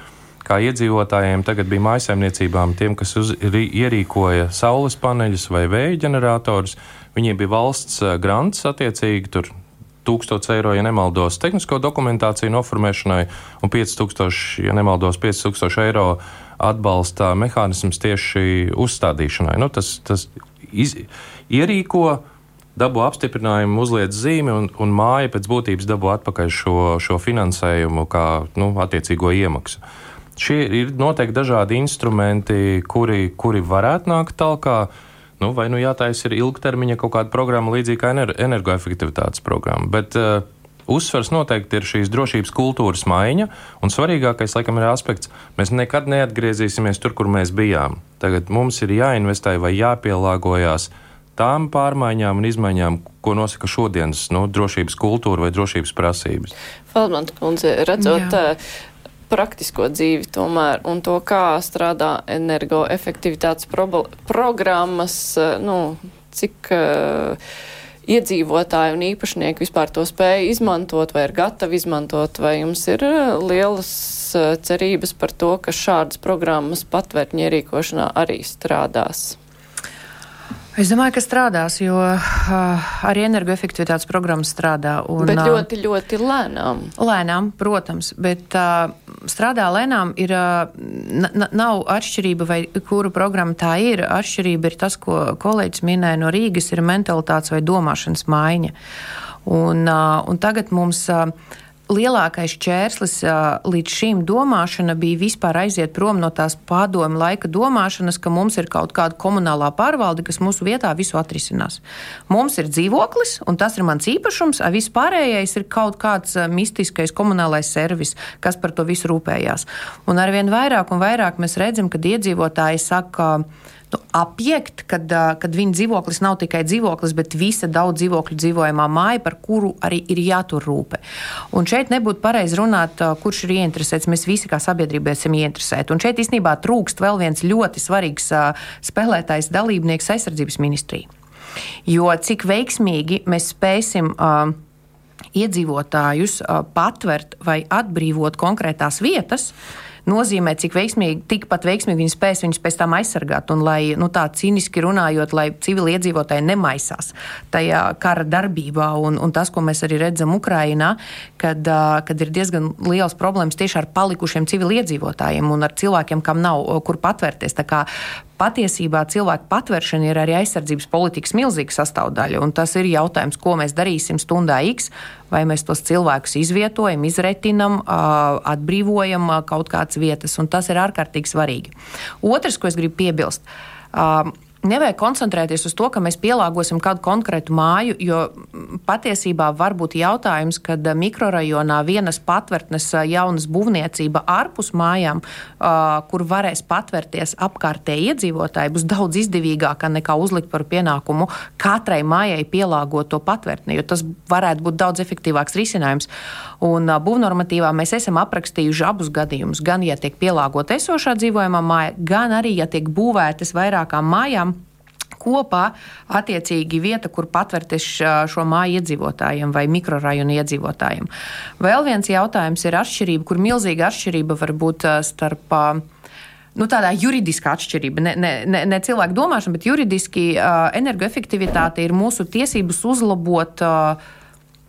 Kā iedzīvotājiem tagad bija mājsaimniecībām, tiem, kas uz, ierīkoja saules paneļus vai vēja ģeneratorus, viņiem bija valsts eh, grants attiecīgi tur. 1000 eiro, ja nemaldos, tehnisko dokumentāciju noformēšanai, un 5000, ja nemaldos, 5000 eiro atbalsta mehānisms tieši uzstādīšanai. Nu, tas tas iz, ierīko, dabū apstiprinājumu, uzliek zīmi, un, un māja pēc būtības dabū atpakaļ šo, šo finansējumu kā nu, attiecīgo iemaksu. Šie ir noteikti dažādi instrumenti, kuri, kuri varētu nākt tālāk. Nu, vai nu jātaisa ir ilgtermiņa kaut kāda programma, līdzīga kā energoefektivitātes programma. Bet uh, uzsvers noteikti ir šīs drošības kultūras maiņa, un svarīgākais, laikam, ir aspekts, mēs nekad neatgriezīsimies tur, kur mēs bijām. Tagad mums ir jāinvestē vai jāpielāgojas tām pārmaiņām un izmaiņām, ko nosaka šodienas nu, drošības kultūra vai drošības prasības. Feldmans kundze, redzot, Jā praktisko dzīvi tomēr un to, kā strādā energoefektivitātes programmas, eh, nu, cik uh, iedzīvotāji un īpašnieki vispār to spēja izmantot vai ir gatavi izmantot, vai jums ir eh, lielas cerības par to, ka šādas programmas patvērtņa ierīkošanā arī strādās? Es domāju, ka strādās, jo uh, arī energoefektivitātes programma strādā. Un, bet ļoti, ļoti lēnām. Lēnām, protams, bet uh, strādā lēnām ir, uh, nav atšķirība, vai kuru programma tā ir. Atšķirība ir tas, ko kolēģis minēja no Rīgas, ir mentalitātes vai domāšanas maiņa. Un, uh, un tagad mums. Uh, lielākais čērslis līdz šim domāšana bija vispār aiziet prom no tās padomu laika domāšanas, ka mums ir kaut kāda komunālā pārvalde, kas mūsu vietā visu atrisinās. Mums ir dzīvoklis, un tas ir mans īpašums, a viss pārējais ir kaut kāds mistiskais komunālais servis, kas par to visu rūpējās. Un arvien vairāk un vairāk mēs redzam, kad iedzīvotāji saka, ka nu, apiekt, kad, kad viņa dzīvoklis nav tikai dzīvoklis, bet visa daudz dzīvokļu dzīvojamā māja, par kuru arī ir jātur rūpe. Un šeit nebūtu pareizi runāt, kurš ir ieinteresēts. Mēs visi kā sabiedrība esam ieinteresēti. Un šeit īstenībā trūkst vēl viens ļoti svarīgs spēlētājs dalībnieks aizsardzības ministrija. Jo cik veiksmīgi mēs spēsim uh, iedzīvotājus uh, patvert vai atbrīvot konkrētās vietas, uh, nozīmē, cik veiksmīgi, tikpat veiksmīgi viņi spēs viņus pēc tam aizsargāt. Un, lai nu, tā cīniski runājot, lai civiliedzīvotāji nemaisās tajā kara darbībā, un, un tas, ko mēs arī redzam Ukrajinā, kad, kad ir diezgan liels problēmas tieši ar palikušiem civiliedzīvotājiem un ar cilvēkiem, kam nav kur patvērties patiesībā cilvēku patveršana ir arī aizsardzības politikas milzīga sastāvdaļa. Tas ir jautājums, ko mēs darīsim stundā X, vai mēs tos cilvēkus izvietojam, izretinam, atbrīvojam kaut kādas vietas, un tas ir ārkārtīgi svarīgi. Otrs, ko es gribu piebilst nevajag koncentrēties uz to, ka mēs pielāgosim kādu konkrētu māju, jo patiesībā var būt jautājums, kad mikrorajonā vienas patvērtnes jaunas būvniecība ārpus mājām, kur varēs patvērties apkārtēji iedzīvotāji, būs daudz izdevīgāka nekā uzlikt par pienākumu katrai mājai pielāgot to patvērtni, jo tas varētu būt daudz efektīvāks risinājums. Un būvnormatīvā mēs esam aprakstījuši abus gadījumus, gan ja tiek pielāgota esošā dzīvojamā māja, gan arī ja tiek būvētas vairākām mājām kopā attiecīgi vieta, kur patvērties šo māju iedzīvotājiem vai mikrorajonu iedzīvotājiem. Vēl viens jautājums ir atšķirība, kur milzīga atšķirība var būt starp. Nu, tādā juridiskā atšķirība, ne, ne, ne, ne cilvēku domāšana, bet juridiski uh, energoefektivitāte ir mūsu tiesības uzlabot uh,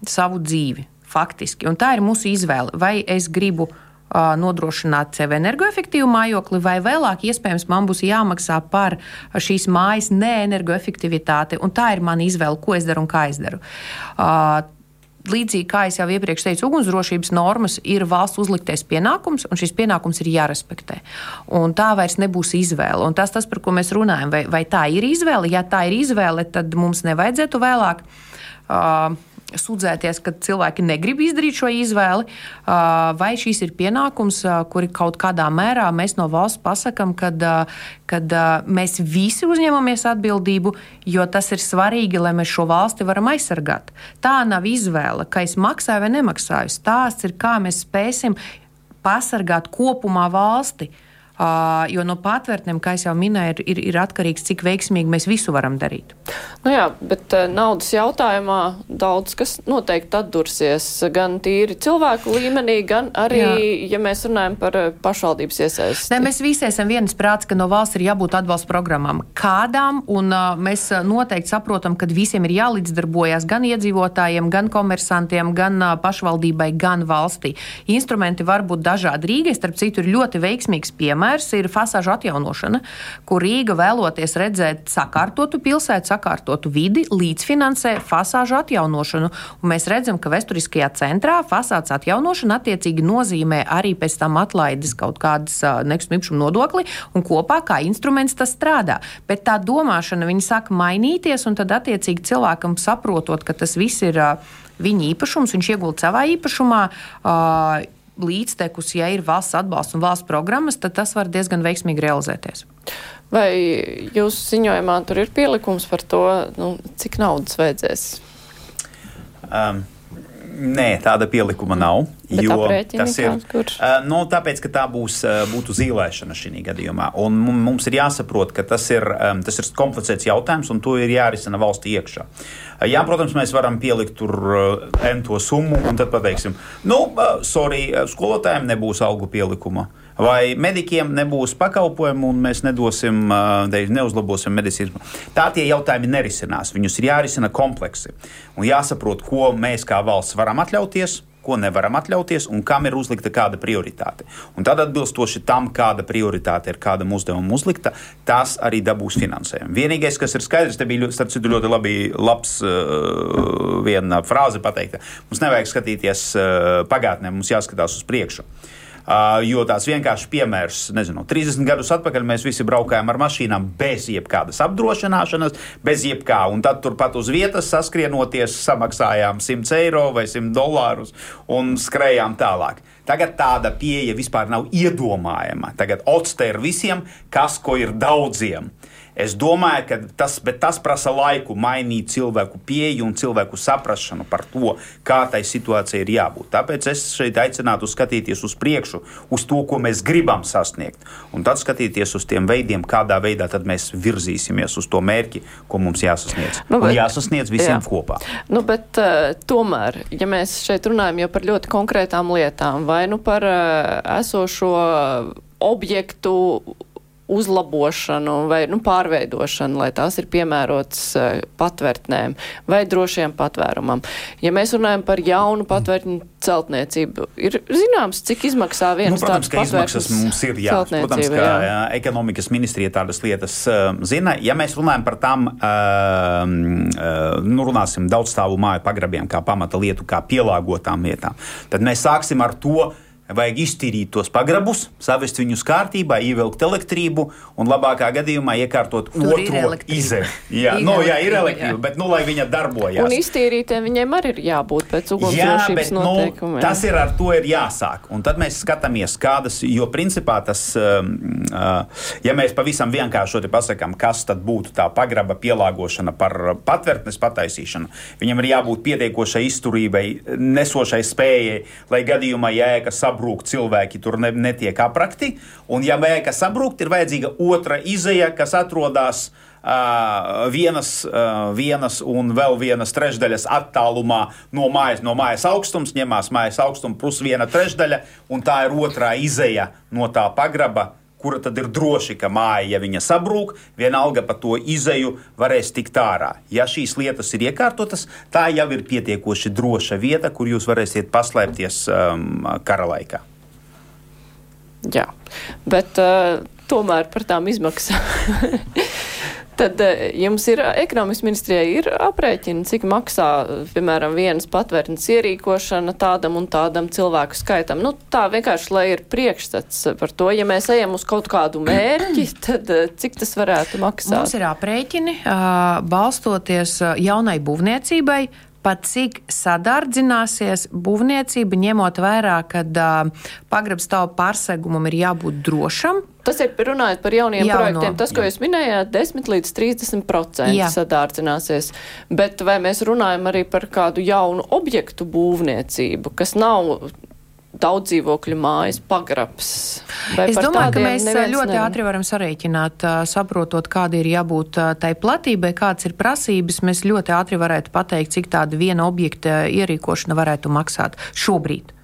savu dzīvi, faktiski. Un tā ir mūsu izvēle. Vai es gribu uh, nodrošināt sev energoefektīvu mājokli, vai vēlāk iespējams man būs jāmaksā par šīs mājas neenergoefektivitāti, tā ir mana izvēle, ko es daru un kā es daru. Līdzīgi kā jau iepriekš teicu, ugunsdrošības normas ir valsts uzliktais pienākums, un šis pienākums ir jārespektē. Un tā vairs nebūs izvēle. Un tas, tas, par ko mēs runājam, vai, vai tā ir izvēle? Ja tā ir izvēle, tad mums nevajadzētu vēlāk. Uh, sūdzēties, ka cilvēki negrib izdarīt šo izvēli, vai šīs ir pienākums, kuri kaut kādā mērā mēs no valsts pasakām, kad, kad mēs visi uzņemamies atbildību, jo tas ir svarīgi, lai mēs šo valsti varam aizsargāt. Tā nav izvēle, ka es maksāju vai nemaksāju. Stāsts ir, kā mēs spēsim pasargāt kopumā valsti. Uh, jo no patvērtnēm, kā jau minēju, ir, ir, ir atkarīgs, cik veiksmīgi mēs visu varam darīt. Nu jā, bet uh, naudas jautājumā daudz kas noteikti atdursies gan tīri cilvēku līmenī, gan arī, jā. ja mēs runājam par uh, pašvaldības iesaisti. Ne, mēs visi esam vienas prāts, ka no valsts ir jābūt atbalsta programmām. Kādām, un uh, mēs noteikti saprotam, ka visiem ir jālīdzdarbojas gan iedzīvotājiem, gan komersantiem, gan uh, pašvaldībai, gan valstī. Instrumenti var būt dažādi. Rīgai, starp citu, ir ļoti veiksmīgs piemērs piemērs ir fasāžu atjaunošana, kur Rīga vēloties redzēt sakārtotu pilsētu, sakārtotu vidi, līdzfinansē fasāžu atjaunošanu. Un mēs redzam, ka vēsturiskajā centrā fasādes atjaunošana attiecīgi nozīmē arī pēc tam atlaides kaut kādas nekustamā īpašuma nodokli, un kopā kā instruments tas strādā. Bet tā domāšana sāk mainīties, un tad attiecīgi cilvēkam saprotot, ka tas viss ir viņa īpašums, viņš iegulda savā īpašumā līdztekus, ja ir valsts atbalsts un valsts programmas, tad tas var diezgan veiksmīgi realizēties. Vai jūsu ziņojumā tur ir pielikums par to, nu, cik naudas vajadzēs? Um. Nē, tāda pielikuma nav. Bet jo tas ir uh, nu, tāpēc, ka tā būs uh, būtu zīmēšana šī gadījumā. Un mums ir jāsaprot, ka tas ir, um, tas ir komplicēts jautājums, un to ir jārisina valsts iekšā. Uh, jā, protams, mēs varam pielikt tur uh, ento summu, un tad pateiksim, nu, uh, sorry, skolotājiem nebūs algu pielikuma. Uh, vai medikiem nebūs pakalpojumu un mēs nedosim, neuzlabosim medicīnu. Tā tie jautājumi nerisinās. Viņus ir jārisina kompleksi un jāsaprot, ko mēs kā valsts varam atļauties ko nevaram atļauties un kam ir uzlikta kāda prioritāte. Un tad atbilstoši tam, kāda prioritāte ir kādam uzdevumam uzlikta, tas arī dabūs finansējumu. Vienīgais, kas ir skaidrs, te bija starp citu ļoti labi, labs uh, viena frāze pateikta. Mums nevajag skatīties uh, pagātnē, mums jāskatās uz priekšu. Uh, jo tās vienkārši piemērs, nezinu, 30 gadus atpakaļ mēs visi braukājām ar mašīnām bez jebkādas apdrošināšanas, bez jebkā, un tad turpat uz vietas saskrienoties samaksājām 100 eiro vai 100 dolārus un skrējām tālāk. Tagad tāda pieeja vispār nav iedomājama. Tagad otste ir visiem, kas ko ir daudziem. Es domāju, ka tas, tas prasa laiku mainīt cilvēku pieeju un cilvēku saprāšanu par to, kā tai situācijai ir jābūt. Tāpēc es šeit aicinātu skatīties uz priekšu, uz to, ko mēs gribam sasniegt, un tad skatīties uz tiem veidiem, kādā veidā mēs virzīsimies uz to mērķi, ko mums jāsasniedz. Nu, bet, un jāsasniedz visiem jā. kopā. Nu, bet, uh, tomēr, ja mēs šeit runājam par ļoti konkrētām lietām, vai nu par uh, esošo objektu uzlabošanu vai nu, pārveidošanu, lai tās ir piemērotas uh, patvērtnēm vai drošiem patvērumam. Ja mēs runājam par jaunu patvērtņu celtniecību, ir zināms, cik izmaksā viens nu, protams, tāds patvērtnes mums ir, jā. Protams, ka jā. Jā, ekonomikas ministrija tādas lietas uh, zina. Ja mēs runājam par tām, uh, uh, nu, runāsim daudzstāvu māju pagrabiem kā pamata lietu, kā pielāgotām vietām, tad mēs sāksim ar to, Vajag iztīrīt tos pagrabus, savest viņus kārtībā, ievilkt elektrību un labākā gadījumā iekārtot Tur otro izēju. Jā, no, jā, ir elektrība, jā. bet nu, lai viņa darbojas. Un iztīrītiem viņiem arī ir jābūt pēc ugunsdrošības nu, noteikumiem. Nu, tas ir ar to ir jāsāk. Un tad mēs skatāmies, kādas, jo principā tas, um, uh, ja mēs pavisam vienkāršoti pasakām, kas tad būtu tā pagraba pielāgošana par patvērtnes pataisīšanu, viņam ir jābūt pietiekošai izturībai, nesošai spējai, lai gadījumā jēga sabrūk sabrūk, cilvēki tur ne, netiek aprakti. Un, ja vēja sabrūk, ir vajadzīga otra izēja, kas atrodas uh, vienas, vienas un vēl vienas trešdaļas attālumā no mājas, no mājas augstums, ņemās mājas augstums plus viena trešdaļa, un tā ir otrā izēja no tā pagraba kura tad ir droši, ka māja, ja viņa sabrūk, vienalga pa to izēju varēs tikt ārā. Ja šīs lietas ir iekārtotas, tā jau ir pietiekoši droša vieta, kur jūs varēsiet paslēpties um, kara laikā. Jā, bet uh, tomēr par tām izmaksām. Tad eh, jums ir ekonomikas ministrijai ir aprēķini, cik maksā, piemēram, vienas patvērtnes ierīkošana tādam un tādam cilvēku skaitam. Nu, tā vienkārši, lai ir priekšstats par to, ja mēs ejam uz kaut kādu mērķi, tad eh, cik tas varētu maksāt? Mums ir aprēķini, balstoties jaunai būvniecībai, pat cik sadardzināsies būvniecība, ņemot vērā, ka uh, pagrabstāvu pārsegumam ir jābūt drošam. Tas ir runājot par jauniem Jauno, projektiem. Tas, ko jā. jūs minējāt, 10 līdz 30% sadārdzināsies. Bet vai mēs runājam arī par kādu jaunu objektu būvniecību, kas nav daudz dzīvokļu mājas pagrabs. Vai es domāju, ka mēs ļoti nevar. ātri varam sarēķināt, saprotot, kāda ir jābūt tai platībai, kādas ir prasības. Mēs ļoti ātri varētu pateikt, cik tāda viena objekta ierīkošana varētu maksāt šobrīd.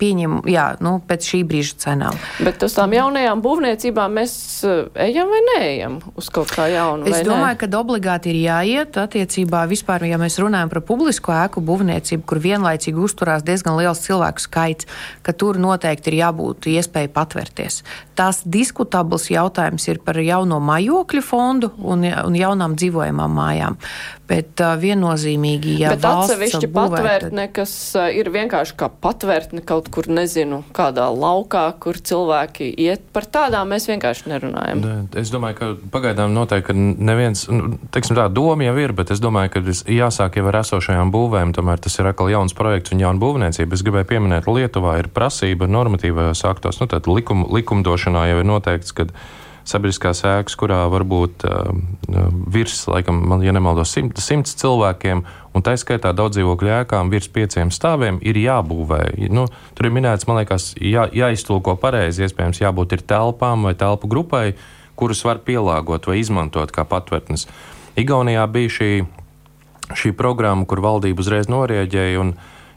Pieņem, jā, nu, pēc šī brīža cenām. Bet uz tām jaunajām būvniecībām mēs eh, ejam vai neejam uz kaut kā jaunu? Es domāju, ne? ka obligāti ir jāiet attiecībā vispār, ja mēs runājam par publisko ēku būvniecību, kur vienlaicīgi uzturās diezgan liels cilvēku skaits, ka tur noteikti ir jābūt iespēja patvērties. Tās diskutabls jautājums ir par jauno mājokļu fondu un, un jaunām dzīvojamām mājām. Bet uh, viennozīmīgi, ja Bet atsevišķi patvērtne, kas uh, ir vienkārši kā patvērtne kaut kur, nezinu, kādā laukā, kur cilvēki iet. Par tādām mēs vienkārši nerunājam. Es domāju, ka pagaidām noteikti neviens, nu, teiksim tā, doma jau ir, bet es domāju, ka jāsāk jau ar esošajām būvēm. Tomēr tas ir atkal jauns projekts un jauna būvniecība. Es gribēju pieminēt, Lietuvā ir prasība normatīvajos aktos, nu, tad likum, likumdošanā jau ir noteikts, ka sabiedriskās ēkas, kurā var būt uh, virs, laikam, man, ja nemaldos, simts, simts cilvēkiem, un tā skaitā daudz dzīvokļu ēkām virs pieciem stāviem, ir jābūvē. Nu, tur ir minēts, man liekas, jā, jāiztulko pareizi, iespējams, jābūt ir telpām vai telpu grupai, kurus var pielāgot vai izmantot kā patvērtnes. Igaunijā bija šī, šī programma, kur valdība uzreiz norēģēja.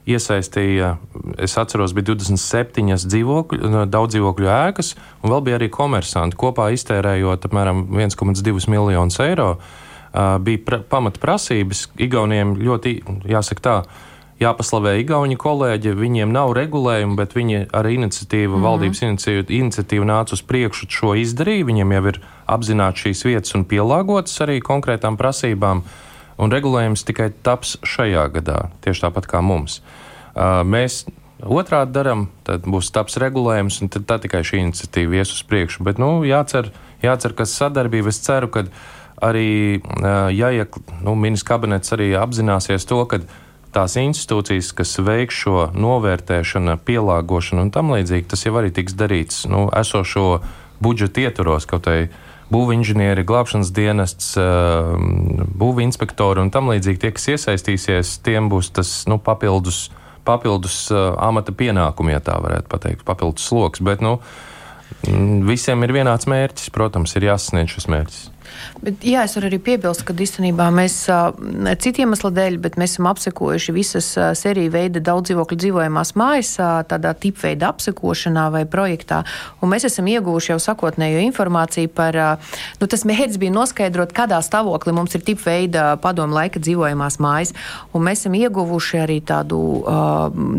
Uh, iesaistīja, es atceros, bija 27 dzīvokļu, daudz dzīvokļu ēkas, un vēl bija arī komersanti. Kopā iztērējot apmēram 1,2 miljonus eiro, bija pra, pamatprasības. Igauniem ļoti, jāsaka tā, jāpaslavē Igauni kolēģi. Viņiem nav regulējumi, bet viņi ar iniciatīvu, mm -hmm. valdības iniciatīvu, iniciatīvu nāca uz priekšu šo izdarīja. Viņiem jau ir apzināti šīs vietas un pielāgotas arī konkrētām prasībām. Un regulējums tikai taps šajā gadā, tieši tāpat kā mums. Mēs otrādi darām, tad būs taps regulējums, un tad tikai šī iniciatīva ies uz priekšu. Bet nu, jācer, jācer, ka sadarbība, es ceru, ka arī jāiek, nu, ministrs kabinets arī apzināsies to, ka tās institūcijas, kas veiks šo novērtēšanu, pielāgošanu un tam līdzīgi, tas jau arī tiks darīts nu, esošo budžeta ietvaros kaut kādā būvinženieri, glābšanas dienests, būvinspektori un tam līdzīgi. Tie, kas iesaistīsies, tiem būs tas nu, papildus, papildus amata pienākumi, ja tā varētu teikt, papildus sloks. Bet nu, visiem ir vienāds mērķis, protams, ir jāsasniedz šis mērķis. Bet, jā, es varu arī piebilst, ka īstenībā mēs citiem iemeslu dēļ, bet mēs esam apsekojuši visas sēriju veida daudz dzīvokļu dzīvojamās mājas tādā tipveida apsekošanā vai projektā. Un mēs esam ieguvuši jau sakotnējo informāciju par, nu, tas mērķis bija noskaidrot, kādā stāvoklī mums ir tipveida padomu laika dzīvojamās mājas. Un mēs esam ieguvuši arī tādu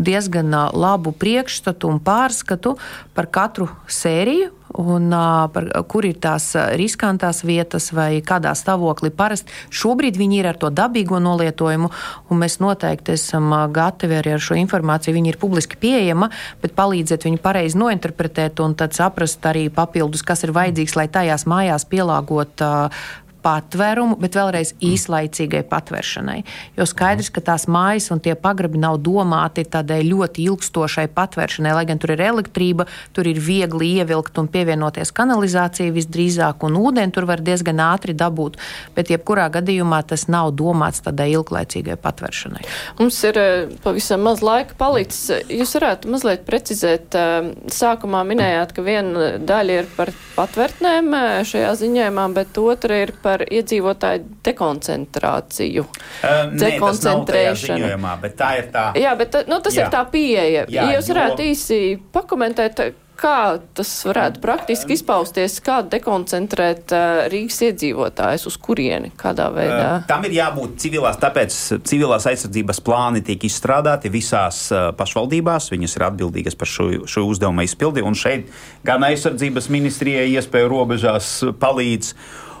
diezgan labu priekšstatu un pārskatu par katru sēriju un par, kur ir tās riskantās vietas vai kādā stāvoklī. Parasti šobrīd viņi ir ar to dabīgo nolietojumu, un mēs noteikti esam gatavi arī ar šo informāciju. Viņa ir publiski pieejama, bet palīdzēt viņu pareizi nointerpretēt un tad saprast arī papildus, kas ir vajadzīgs, lai tajās mājās pielāgot uh, patvērumu, bet vēlreiz īslaicīgai patvēršanai. Jo skaidrs, ka tās mājas un tie pagrabi nav domāti tādai ļoti ilgstošai patvēršanai, lai gan tur ir elektrība, tur ir viegli ievilkt un pievienoties kanalizācijai visdrīzāk, un ūdeni tur var diezgan ātri dabūt. Bet jebkurā gadījumā tas nav domāts tādai ilglaicīgai patvēršanai. Mums ir eh, pavisam maz laika palicis. Jūs varētu mazliet precizēt, eh, sākumā minējāt, ka viena daļa ir par patvērtnēm eh, šajā ziņojumā, bet otra ir par par iedzīvotāju dekoncentrāciju. Uh, Dekoncentrēšanu. Nē, bet tā ir tā. Jā, bet nu, tas jā. ir tā pieeja. Jā, Jūs varētu jo... īsi pakomentēt, kā tas varētu praktiski izpausties, kā dekoncentrēt Rīgas iedzīvotājus, uz kurieni, kādā veidā? Tam ir jābūt civilās, tāpēc civilās aizsardzības plāni tiek izstrādāti visās pašvaldībās, viņas ir atbildīgas par šo, šo uzdevumu izpildi, un šeit gan aizsardzības ministrijai iespēju robežās palīdz.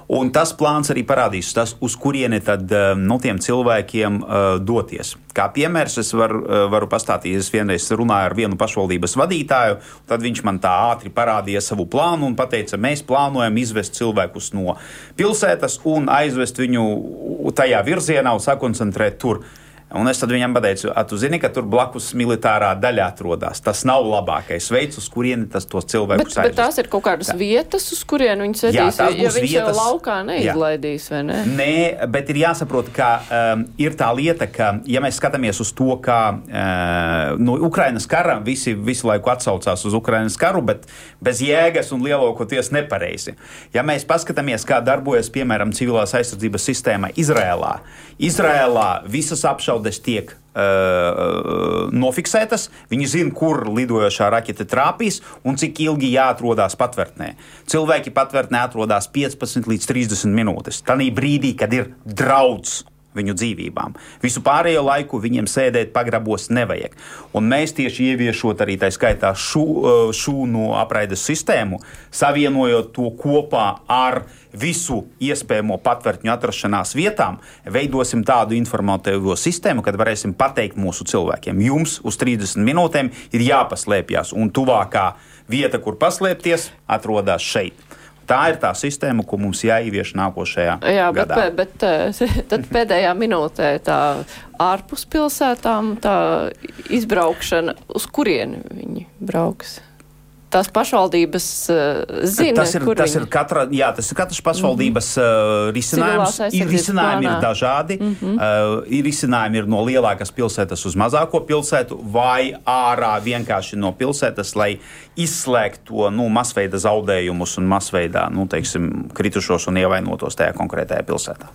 Un tas plāns arī parādīs, tas, uz kurieni tad eh, nu, tiem cilvēkiem uh, doties. Kā piemērs es var, uh, varu pastāstīt, es vienreiz runāju ar vienu pašvaldības vadītāju, tad viņš man tā ātri parādīja savu plānu un teica, mēs plānojam izvest cilvēkus no pilsētas un aizvest viņu tajā virzienā un sakoncentrēt tur. Un es viņam pateicu, tu zini, ka tur blakus militārā daļa atrodas. Tas nav labākais veids, uz kurieni tas tos cilvēkus aizvest. Bet tās ir kaut kādas tā. vietas, uz kurien viņi sēdīs. Jā, tās ja vietas. laukā neizlaidīs, vai ne? Nē, bet ir jāsaprot, ka um, ir tā lieta, ka, ja mēs skatāmies uz to, kā uh, no Ukrainas kara visi visu laiku atsaucās uz Ukrainas karu, bet bez jēgas un lielākoties nepareizi. Ja mēs paskatāmies, kā darbojas, piemēram, civilās aizsardzības sistēma Izrēlā, Izrēlā visas apšaudes apšaudes tiek uh, nofiksētas, viņi zina, kur lidojošā raķete trāpīs un cik ilgi jāatrodas patvērtnē. Cilvēki patvērtnē atrodas 15 līdz 30 minūtes. Tanī brīdī, kad ir draudz viņu dzīvībām. Visu pārējo laiku viņiem sēdēt pagrabos nevajag. Un mēs tieši ieviešot arī tā skaitā šūnu apraides sistēmu, savienojot to kopā ar visu iespējamo patvērtņu atrašanās vietām, veidosim tādu informatīvo sistēmu, kad varēsim pateikt mūsu cilvēkiem, jums uz 30 minūtēm ir jāpaslēpjas, un tuvākā vieta, kur paslēpties, atrodas šeit. Tā ir tā sistēma, ko mums jāievieš nākošajā Jā, gadā. Bet, bet eh, tad pēdējā minūtē tā ārpus pilsētām tā izbraukšana, uz kurieni viņi brauks? Tās pašvaldības uh, zina, tas ir, tas ir katra, jā, tas ir katras pašvaldības mm -hmm. risinājums. Ir risinājumi plānā. ir dažādi. Mm -hmm. uh, ir risinājumi ir no lielākas pilsētas uz mazāko pilsētu vai ārā vienkārši no pilsētas, lai izslēgtu to nu, masveida zaudējumus un masveidā nu, teiksim, kritušos un ievainotos tajā konkrētajā pilsētā.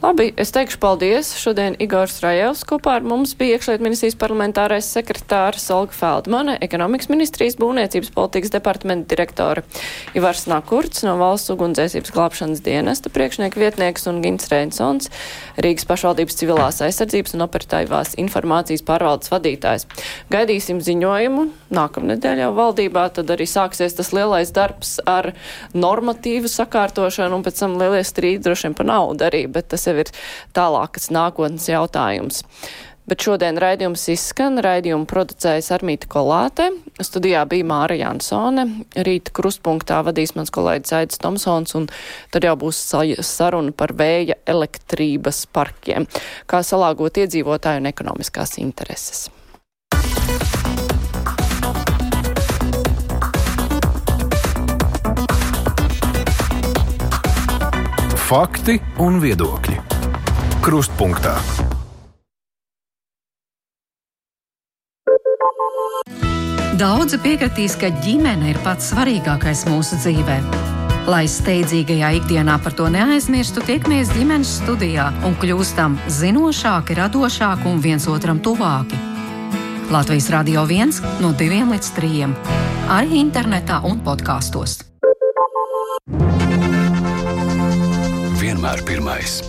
Labi, es teikšu paldies. Šodien Igors Rajevs kopā ar mums bija iekšliet ministrijas parlamentārais sekretārs Olga Feldmane, ekonomikas ministrijas būvniecības politikas departamenta direktore Ivars Nakurts no valsts ugunsdzēsības glābšanas dienesta priekšnieka vietnieks un Gins Reinsons, Rīgas pašvaldības civilās aizsardzības un operatīvās informācijas pārvaldes vadītājs. Gaidīsim ziņojumu. Nākamnedēļ jau valdībā tad arī sāksies tas lielais darbs ar normatīvu sakārtošanu un pēc tam lielie strīdi droši vien par naudu arī, bet tas jau ir tālākas nākotnes jautājums. Bet šodien raidījums izskan, raidījumu producējas Armīta Kolāte, studijā bija Māra Jansone, rīta krustpunktā vadīs mans kolēģis Aidis Tomsons, un tad jau būs saruna par vēja elektrības parkiem, kā salāgot iedzīvotāju un ekonomiskās intereses. Fakti un viedokļi. Krustpunktā. Daudzi piekritīs, ka ģimene ir pats svarīgākais mūsu dzīvē. Lai steidzīgajā ikdienā par to neaizmirstu, tiekamies ģimenes studijā un kļūstam zinošāki, radošāki un viens otram tuvāki. Latvijas Rādio 1 no 2 līdz 3. Arī internetā un podkāstos. vienmēr pirmais.